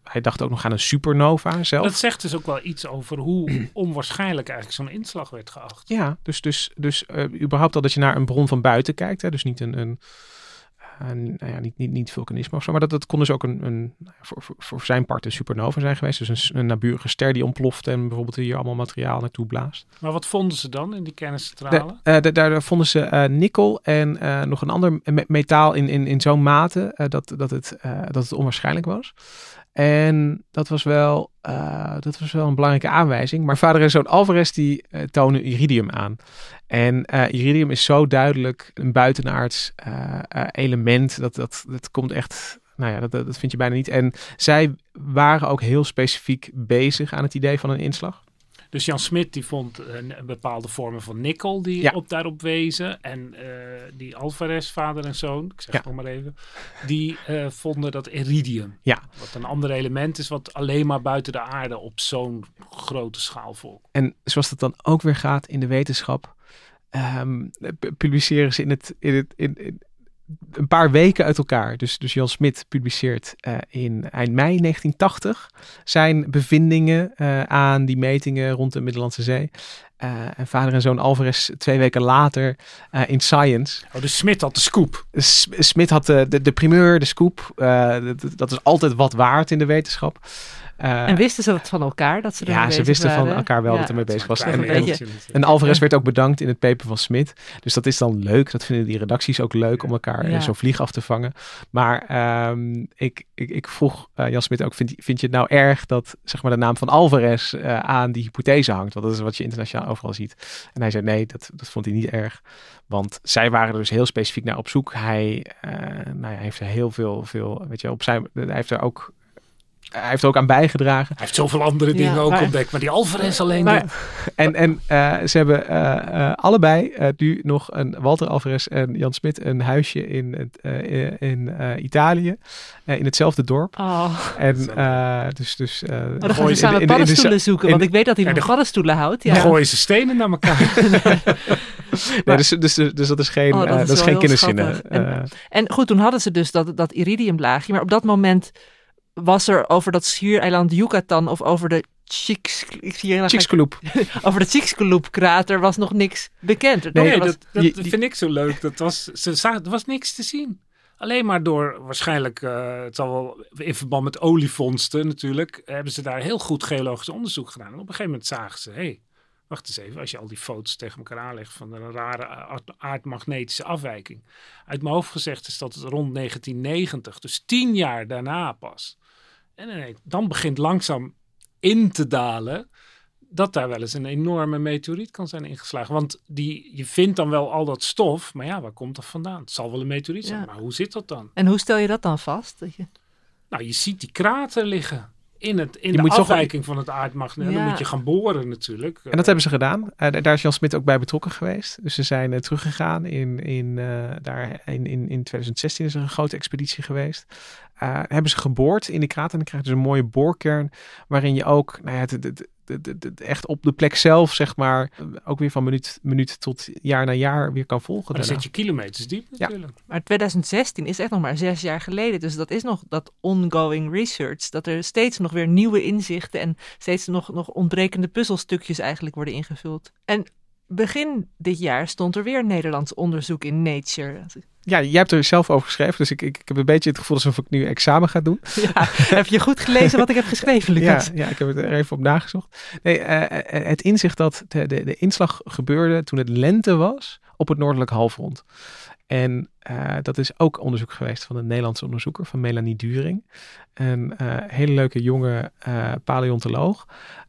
Hij dacht ook nog aan een supernova zelf. Dat zegt dus ook wel iets over hoe *clears throat* onwaarschijnlijk eigenlijk zo'n inslag werd geacht. Ja, dus, dus, dus uh, überhaupt al dat je naar een bron van buiten kijkt. Hè, dus niet een, een nou ja, niet, niet, niet vulkanisme of zo, maar dat, dat kon dus ook een, een nou voor, voor, voor, zijn part een supernova zijn geweest. Dus een, een naburige ster die ontploft en bijvoorbeeld hier allemaal materiaal naartoe blaast. Maar wat vonden ze dan in die kerncentrale? De, uh, daar vonden ze uh, nikkel en uh, nog een ander me metaal in, in, in zo'n mate dat, dat, het, dat het onwaarschijnlijk was. En dat was wel, uh, dat was wel een belangrijke aanwijzing. Maar vader en zoon Alvarez die uh, tonen iridium aan. En uh, iridium is zo duidelijk een buitenaards element. Dat, dat, dat komt echt, nou ja, dat, dat vind je bijna niet. En zij waren ook heel specifiek bezig aan het idee van een inslag. Dus Jan Smit die vond een, een bepaalde vormen van nikkel die ja. op daarop wezen. En uh, die Alvarez, vader en zoon, ik zeg het nog maar even, die uh, vonden dat iridium. Ja. Wat een ander element is wat alleen maar buiten de aarde op zo'n grote schaal volgt. En zoals dat dan ook weer gaat in de wetenschap, um, publiceren ze in het, in het, in, in, een paar weken uit elkaar. Dus, dus Jan Smit publiceert uh, in eind mei 1980 zijn bevindingen uh, aan die metingen rond de Middellandse Zee. Uh, en vader en zoon Alvarez twee weken later in Science. Oh, dus Smit had de scoop. S Smit had de, de, de primeur, de scoop. Dat, dat, is altijd wat waard in de wetenschap. Uh, en wisten ze dat van elkaar? Dat ze ja, ze wisten waren? van elkaar wel ja. dat er mee bezig was. En, en, Alvarez werd ook bedankt in het paper van Smit. Dus dat is dan leuk. Dat vinden die redacties ook leuk om elkaar ja. zo'n vlieg af te vangen. Maar um, ik, ik, ik, vroeg uh, Jan Smit ook, vind, vind je het nou erg dat zeg maar, de naam van Alvarez uh, aan die hypothese hangt? Want dat is wat je internationaal overal ziet. En hij zei nee, dat, dat vond hij niet erg. Want zij waren er dus heel specifiek naar op zoek. Hij, nou ja, heeft er heel veel, veel weet je, op zijn, hij heeft er ook hij heeft er ook aan bijgedragen. Hij heeft zoveel andere dingen ja, ook maar, ontdekt, maar die Alvarez alleen maar, En, en uh, ze hebben uh, uh, allebei nu nog een Walter Alvarez en Jan Smit een huisje in, het, in Italië, in hetzelfde dorp. Oh, en dus, dus oh, dan gaan ze samen paddenstoelen zoeken, want ik weet dat hij van paddenstoelen houdt. Ja. Dan gooien ze stenen naar elkaar. *laughs* nee, dus, dus, dus, dus, dat is geen, oh, dat is, dat is geen kinderzinnen. En, en goed, toen hadden ze dus dat, dat iridiumlaagje, maar op dat moment was er over dat schiereiland Yucatan of over de Chicxulub. *laughs* over de Chicxulub krater was nog niks bekend. Nee, nee was, dat, vind ik zo leuk. Dat was, ze zagen, er was niks te zien. Alleen maar door, waarschijnlijk, uh, het zal wel in verband met olievondsten natuurlijk, hebben ze daar heel goed geologisch onderzoek gedaan. En op een gegeven moment zagen ze, hé, hey, wacht eens even, als je al die foto's tegen elkaar aanlegt van een rare aardmagnetische afwijking. Uit mijn hoofd gezegd is dat het rond 1990, dus tien jaar daarna pas. En dan begint langzaam in te dalen dat daar wel eens een enorme meteoriet kan zijn ingeslagen. Want die, je vindt dan wel al dat stof, maar ja, waar komt dat vandaan? Het zal wel een meteoriet zijn, maar hoe zit dat dan? En hoe stel je dat dan vast? Dat je... Nou, je ziet die krater liggen in, het, in de afwijking van het aardmagneet. Dan moet je gaan boren natuurlijk. En dat hebben ze gedaan. Uh, daar is Jan Smit ook bij betrokken geweest. Dus ze zijn uh, teruggegaan. In, in, uh, daar, in, in, in 2016 is er een grote expeditie geweest. hebben ze geboord in die krater. En dan krijg je dus een mooie boorkern. Waarin je ook nou ja, het, het, echt op de plek zelf, zeg maar, ook weer van minuut, minuut tot jaar na jaar weer kan volgen. dan zit je kilometers diep natuurlijk. Ja. Maar 2016 is echt nog maar zes jaar geleden. Dus dat is nog dat ongoing research. Dat er steeds nog weer nieuwe inzichten en steeds nog, nog ontbrekende puzzelstukjes eigenlijk worden ingevuld. En begin dit jaar stond er weer Nederlands onderzoek in Nature. Ja, jij hebt er zelf over geschreven, dus ik, ik, ik heb een beetje het gevoel alsof ik nu examen ga doen. *laughs* Ja, heb je goed gelezen wat ik heb geschreven, Lucas? Ja, ja ik heb het er even op nagezocht. Nee, uh, het inzicht dat de, de, de inslag gebeurde toen het lente was op het noordelijk halfrond. En uh, dat is ook onderzoek geweest van een Nederlandse onderzoeker, van Melanie During. Een uh, hele leuke jonge uh, paleontoloog.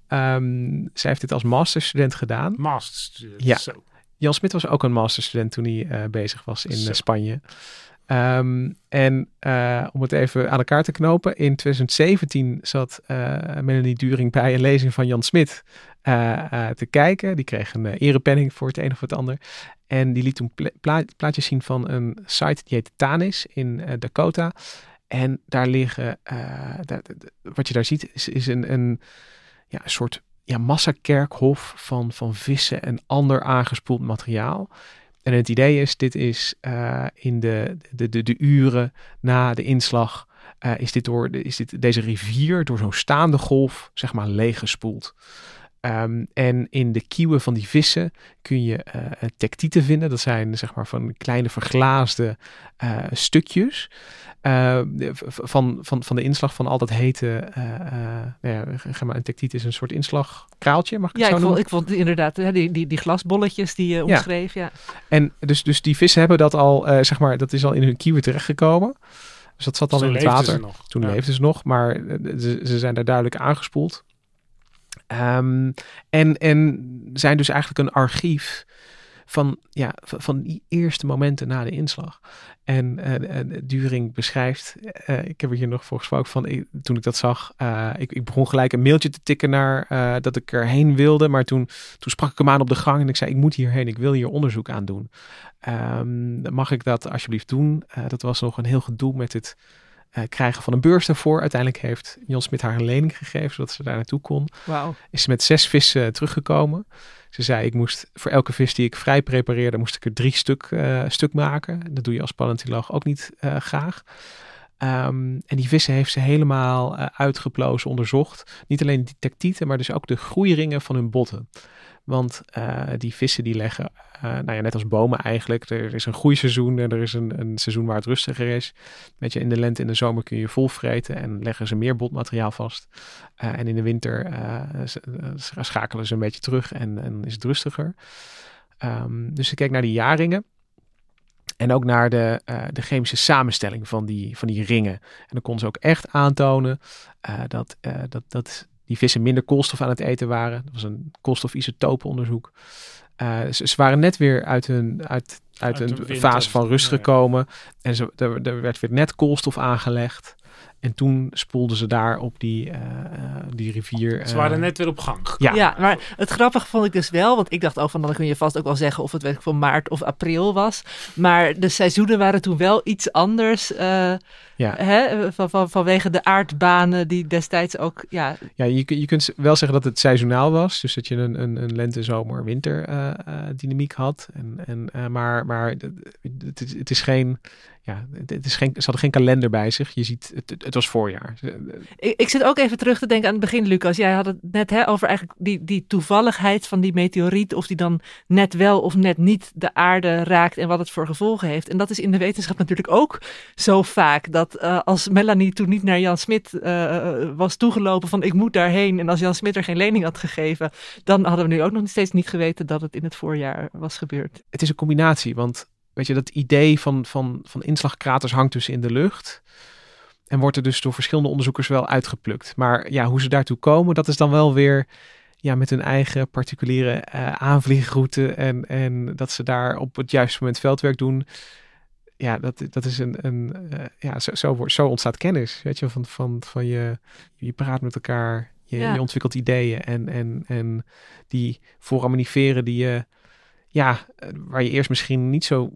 Um, zij heeft dit als masterstudent gedaan. Masterstudent, ja. Zo. Jan Smit was ook een masterstudent toen hij uh, bezig was in uh, Spanje. Um, en uh, om het even aan elkaar te knopen. In 2017 zat Melanie During bij een lezing van Jan Smit te kijken. Die kreeg een erepenning voor het een of het ander. En die liet toen pla plaatjes zien van een site die heet Tanis in Dakota. En daar liggen, wat je daar ziet, is, is een, een, ja, een soort ja, massakerkhof van, van vissen en ander aangespoeld materiaal. En het idee is, dit is uh, in de, de, de, uren na de inslag, uh, is, dit door, is dit, deze rivier door zo'n staande golf, zeg maar, leeggespoeld. Um, en in de kieuwen van die vissen kun je uh, tektieten vinden. Dat zijn zeg maar van kleine verglaasde uh, stukjes. Uh, van, van, van de inslag van al dat hete. ja, maar, een tektiet is een soort inslagkraaltje, mag ik ja, het zo ik noemen? Vond, ik vond inderdaad die, die, die glasbolletjes die je omschreef. Ja. ja. En dus, dus die vissen hebben dat al, zeg maar, dat is al in hun kieuwen terechtgekomen. Dus dat zat al in het water. nog. Toen Ja. leefden ze nog, maar ze, ze zijn daar duidelijk aangespoeld. Um, en, en zijn dus eigenlijk een archief van, ja, van, die eerste momenten na de inslag. En uh, During beschrijft, uh, ik heb er hier nog voor gesproken van, toen ik dat zag, ik, ik begon gelijk een mailtje te tikken naar dat ik erheen wilde. Maar toen, toen sprak ik hem aan op de gang en ik zei, ik moet hierheen, ik wil hier onderzoek aan doen. Um, mag ik dat alsjeblieft doen? dat was nog een heel gedoe met het uh, krijgen van een beurs daarvoor. Uiteindelijk heeft Jan Smit haar een lening gegeven, zodat ze daar naartoe kon. Wow. Is ze met zes vissen teruggekomen. Ze zei, ik moest voor elke vis die ik vrij prepareerde, moest ik er drie stuk, uh, stuk maken. Dat doe je als paleontoloog ook niet uh, graag. Um, en die vissen heeft ze helemaal uitgeplozen, onderzocht. Niet alleen die tactieten, maar dus ook de groeiringen van hun botten. Want uh, die vissen die leggen, uh, nou ja, net als bomen eigenlijk. Er is een groeiseizoen en er is een, een seizoen waar het rustiger is. Weet je, in de lente en de zomer kun je vol vreten en leggen ze meer botmateriaal vast. Uh, en in de winter schakelen ze een beetje terug en, en is het rustiger. Um, dus ik kijk naar die jaarringen. En ook naar de, de chemische samenstelling van die, van die ringen. En dan kon ze ook echt aantonen dat, dat, dat die vissen minder koolstof aan het eten waren. Dat was een koolstofisotopenonderzoek. Ze, ze, waren net weer uit hun, uit, uit, uit een fase van rust gekomen. En ze, er, er werd weer net koolstof aangelegd. En toen spoelden ze daar op die, uh, die rivier. Ze waren net weer op gang. Ja. ja, maar het grappige vond ik dus wel, want ik dacht ook van dan kun je vast ook wel zeggen of het werk van maart of april was. Maar de seizoenen waren toen wel iets anders. Uh, ja. hè, van, van, vanwege de aardbanen die destijds ook. Ja, ja je, je kunt wel zeggen dat het seizoenaal was. Dus dat je een, een, een lente, zomer, winter dynamiek had. En, en, maar maar het, het, is geen. Ja, het is geen, ze hadden geen kalender bij zich. Je ziet, het, het, was voorjaar. Ik, ik zit ook even terug te denken aan het begin, Lucas. Jij had het net hè, over eigenlijk die, die toevalligheid van die meteoriet. Of die dan net wel of net niet de aarde raakt en wat het voor gevolgen heeft. En dat is in de wetenschap natuurlijk ook zo vaak. Dat eh, als Melanie toen niet naar Jan Smit uh, was toegelopen van ik moet daarheen. En als Jan Smit er geen lening had gegeven. Dan hadden we nu ook nog steeds niet geweten dat het in het voorjaar was gebeurd. Het is een combinatie, want weet je, dat idee van, van, van inslagkraters hangt dus in de lucht. En wordt er dus door verschillende onderzoekers wel uitgeplukt. Maar ja, hoe ze daartoe komen, dat is dan wel weer ja, met hun eigen particuliere uh, aanvliegroute. En, en dat ze daar op het juiste moment veldwerk doen. Ja, dat, dat is een. een uh, ja, zo, zo, zo ontstaat kennis. Weet je, van, van, van je, je praat met elkaar. Je, ja. je ontwikkelt ideeën. En, en, en die foraminiferen die je. Ja, waar je eerst misschien niet zo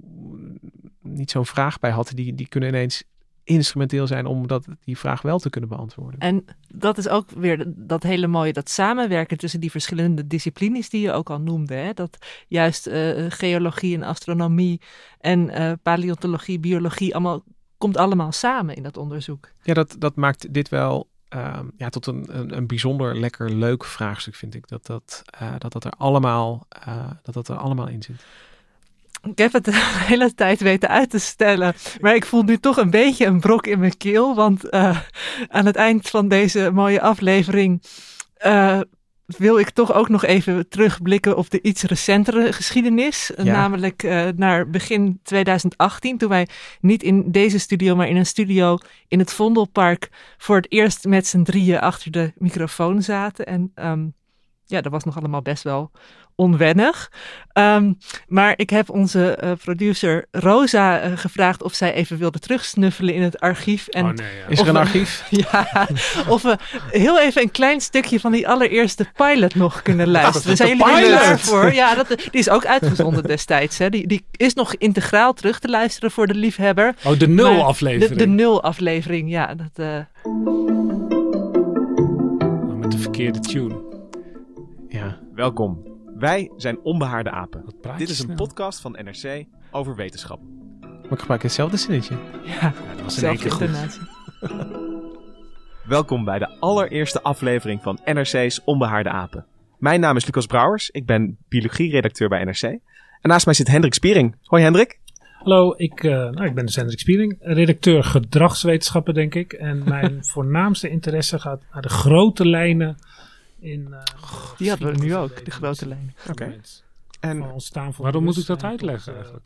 niet zo'n vraag bij had, die, die kunnen ineens instrumenteel zijn om dat, die vraag wel te kunnen beantwoorden. En dat is ook weer dat hele mooie, dat samenwerken tussen die verschillende disciplines die je ook al noemde. Hè? Dat juist uh, geologie en astronomie en uh, paleontologie, biologie, allemaal, komt allemaal samen in dat onderzoek. Ja, dat, dat maakt dit wel uh, ja, tot een, een, een, bijzonder lekker leuk vraagstuk, vind ik. Dat dat, uh, dat, dat, er, allemaal, dat dat er allemaal in zit. Ik heb het *laughs* de hele tijd weten uit te stellen. Maar ik voel nu toch een beetje een brok in mijn keel. Want uh, aan het eind van deze mooie aflevering wil ik toch ook nog even terugblikken op de iets recentere geschiedenis. Ja. Namelijk uh, naar begin 2018, toen wij niet in deze studio, maar in een studio in het Vondelpark voor het eerst met z'n drieën achter de microfoon zaten. En um, ja, dat was nog allemaal best wel onwennig. Um, maar ik heb onze uh, producer Rosa uh, gevraagd of zij even wilde terugsnuffelen in het archief. En oh nee, ja. Is er een we, archief? *laughs* Ja, of we heel even een klein stukje van die allereerste pilot nog kunnen luisteren. Zijn jullie er klaar voor? Ja, dat, die is ook uitgezonden destijds. Hè. Die, die is nog integraal terug te luisteren voor de liefhebber. Oh, de nul aflevering. De, de nul aflevering, ja. Dat, uh... oh, met de verkeerde tune. Ja. Welkom. Wij zijn Onbehaarde Apen. Dit is een podcast van NRC over wetenschap. Maar ik gebruik hetzelfde zinnetje. Ja, dat was keer goed. intonatie. *laughs* Welkom bij de allereerste aflevering van NRC's Onbehaarde Apen. Mijn naam is Lucas Brouwers. Ik ben biologie-redacteur bij NRC. En naast mij zit Hendrik Spiering. Hoi Hendrik. Hallo, ik, uh, nou, ik ben dus Hendrik Spiering, redacteur gedragswetenschappen denk ik. En mijn *laughs* voornaamste interesse gaat naar de grote lijnen in... Uh, Die hadden we nu ook, de grote lijnen. Oké. En En ontstaan van Waarom moet ik dat uitleggen eigenlijk?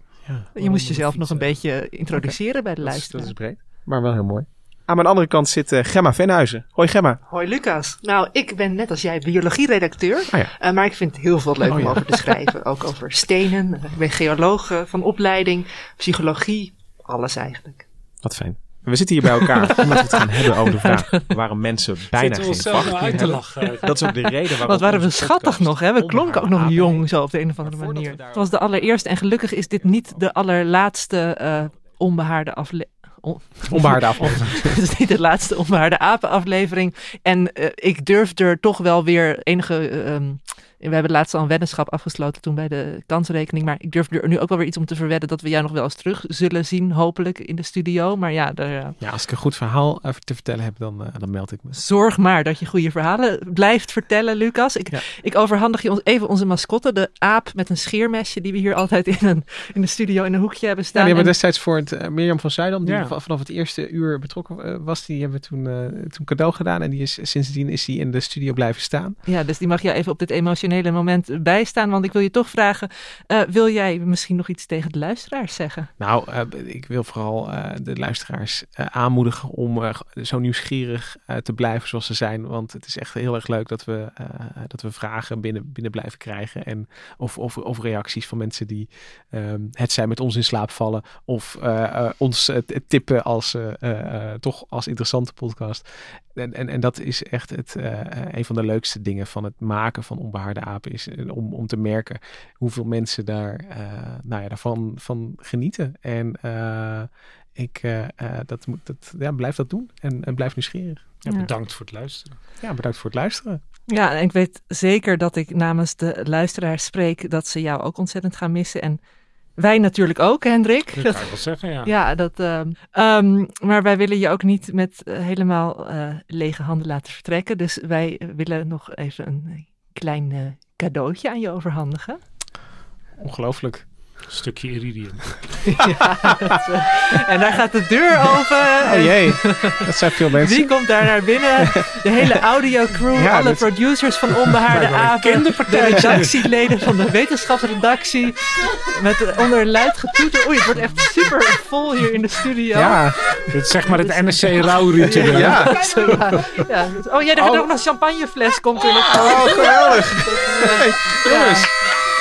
Je moest jezelf nog een beetje introduceren bij de luisteraar. dat is breed, maar wel heel mooi. Aan mijn andere kant zit uh, Gemma Venhuizen. Hoi Gemma. Hoi Lucas. Nou, ik ben net als jij biologie-redacteur. Ah, ja. uh, maar ik vind het heel veel leuk Oh, om ja. over te schrijven. Ook *laughs* over stenen. Uh, Ik ben geoloog van opleiding, psychologie, alles eigenlijk. Wat fijn. We zitten hier bij elkaar *laughs* omdat we het gaan hebben over de vraag waarom mensen bijna geen onszelf nou vacht uit te hebben. lachen? Dat is ook de reden waarom Wat waren we schattig nog, hè? We klonken ook nog jong zo op de een of andere manier. Het was de allereerste en gelukkig is dit niet de allerlaatste eh, onbehaarde aflevering. *laughs* Onbehaarde *laughs* aflevering. Het is niet de laatste onbehaarde apen aflevering. En eh, ik durf er toch wel weer enige... eh, ehm, we hebben laatst al een weddenschap afgesloten toen bij de kansrekening. Maar ik durf er nu ook wel weer iets om te verwedden dat we jou nog wel eens terug zullen zien, hopelijk in de studio. Maar ja, daar, eh, Ja, als ik een goed verhaal eh, te vertellen heb, dan, eh, dan meld ik me. zorg maar dat je goede verhalen blijft vertellen, Lucas. Ik, Ja. ik overhandig je ons even onze mascotte, de aap met een scheermesje, die we hier altijd in, een, in de studio in een hoekje hebben Ja, staan. die hebben En- destijds voor het eh, Mirjam van Zuidam, die Ja. va- vanaf het eerste uur betrokken was, die hebben we toen, toen cadeau gedaan. En die is, sindsdien is die in de studio blijven staan. Ja, dus die mag jij even op dit emotionele moment bijstaan. Want ik wil je toch vragen, eh, wil jij misschien nog iets tegen de luisteraars zeggen? Nou, eh, ik wil vooral eh, de luisteraars aanmoedigen om zo nieuwsgierig te blijven zoals ze zijn. Want het is echt heel erg leuk dat we, dat we vragen binnen, binnen blijven krijgen. En of, of, of reacties van mensen die ehm, het zijn met ons in slaap vallen. Of ons tippen als toch als interessante podcast. En, en, en dat is echt het, eh, eh, een van de leukste dingen van het maken van onbehaarde apen. Is eh, om, om te merken hoeveel mensen daar, eh, nou ja, daarvan van genieten. En eh, ik dat moet, dat, ja, blijf dat doen en, en blijf nieuwsgierig. Ja, Ja. bedankt voor het luisteren. Ja, bedankt voor het luisteren. Ja, en ik weet zeker dat ik namens de luisteraars spreek dat ze jou ook ontzettend gaan missen. En Wij natuurlijk ook, Hendrik. Dat kan je wel zeggen, ja. Ja, dat, ehm, ehm, maar wij willen je ook niet met eh, helemaal eh, lege handen laten vertrekken. Dus wij willen nog even een klein eh, cadeautje aan je overhandigen. Ongelooflijk. Een stukje iridium. *laughs* ja, dat, en daar gaat de deur open. Oh jee, dat zijn veel mensen. Wie komt daar naar binnen? De hele audiocrew, Ja, alle producers van Onbehaarde *laughs* Apen, de redactieleden van de wetenschapsredactie. Met onder luid getoeter. Oei, het wordt echt super vol hier in de studio. Ja, Dit is zeg maar het NSC rouwritueel. ja. Ja. Ja. Oh ja, er gaat Oh. ook nog een champagnefles komt er nog. Oh, geweldig. Hey, jongens,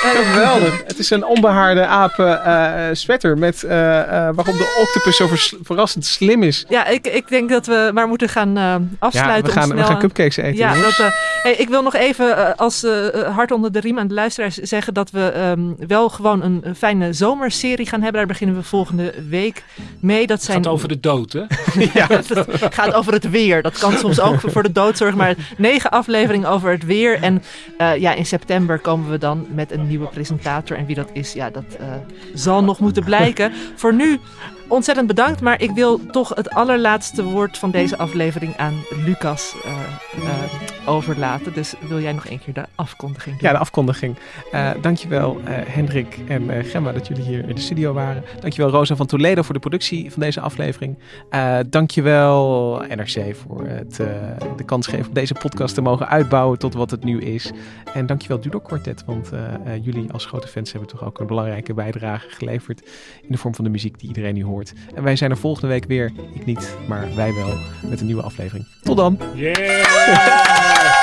geweldig. Het is een onbehaarde apen eh, sweater met eh, eh, waarop de octopus zo vers- verrassend slim is. Ja, ik, ik denk dat we maar moeten gaan eh, afsluiten. Ja, we gaan, om we snel gaan aan- cupcakes eten. Ja, dat, eh, hey, ik wil nog even eh, als eh, eh, hart onder de riem aan de luisteraars zeggen dat we ehm, wel gewoon een, een fijne zomerserie gaan hebben. Daar beginnen we volgende week mee. Dat Het zijn gaat over de dood, hè? *laughs* *laughs* het gaat over het weer. Dat kan soms ook voor de doodzorg. Maar negen afleveringen over het weer. En eh, ja, in september komen we dan met een nieuwe presentator. En wie dat is, ja, dat eh, zal nog moeten blijken. Voor nu ontzettend bedankt. Maar ik wil toch het allerlaatste woord van deze aflevering aan Lucas eh, eh, overlaten. Dus wil jij nog één keer de afkondiging doen? Ja, de afkondiging. Eh dankjewel Hendrik en Gemma dat jullie hier in de studio waren. Dankjewel Rosa van Toledo voor de productie van deze aflevering. Dankjewel NRC voor het, de kans geven om deze podcast te mogen uitbouwen tot wat het nu is. En dankjewel Dudok Quartet, want jullie als grote fans hebben toch ook een belangrijke bijdrage geleverd in de vorm van de muziek die iedereen nu hoort. En wij zijn er volgende week weer, ik niet, maar wij wel, met een nieuwe aflevering. Tot dan! Yeah!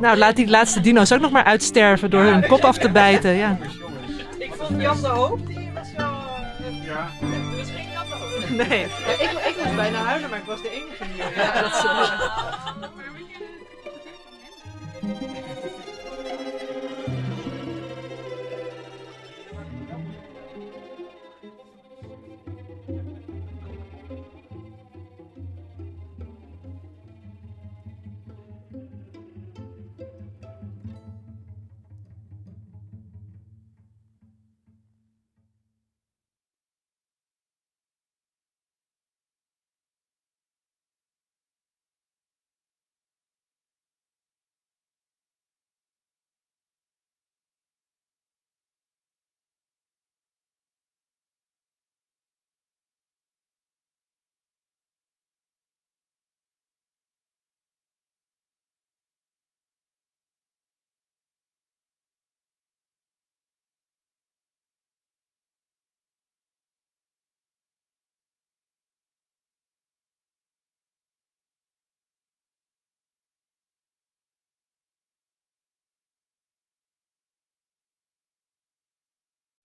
Nou, laat die laatste dino's ook nog maar uitsterven door hun kop af te bijten. Ja. Ik vond Jan de Hoop, die was. Ja. Er was geen Jan de Hoop. Nee, ik, ik moest bijna huilen, maar ik was de enige hier. Ja, dat is, *laughs*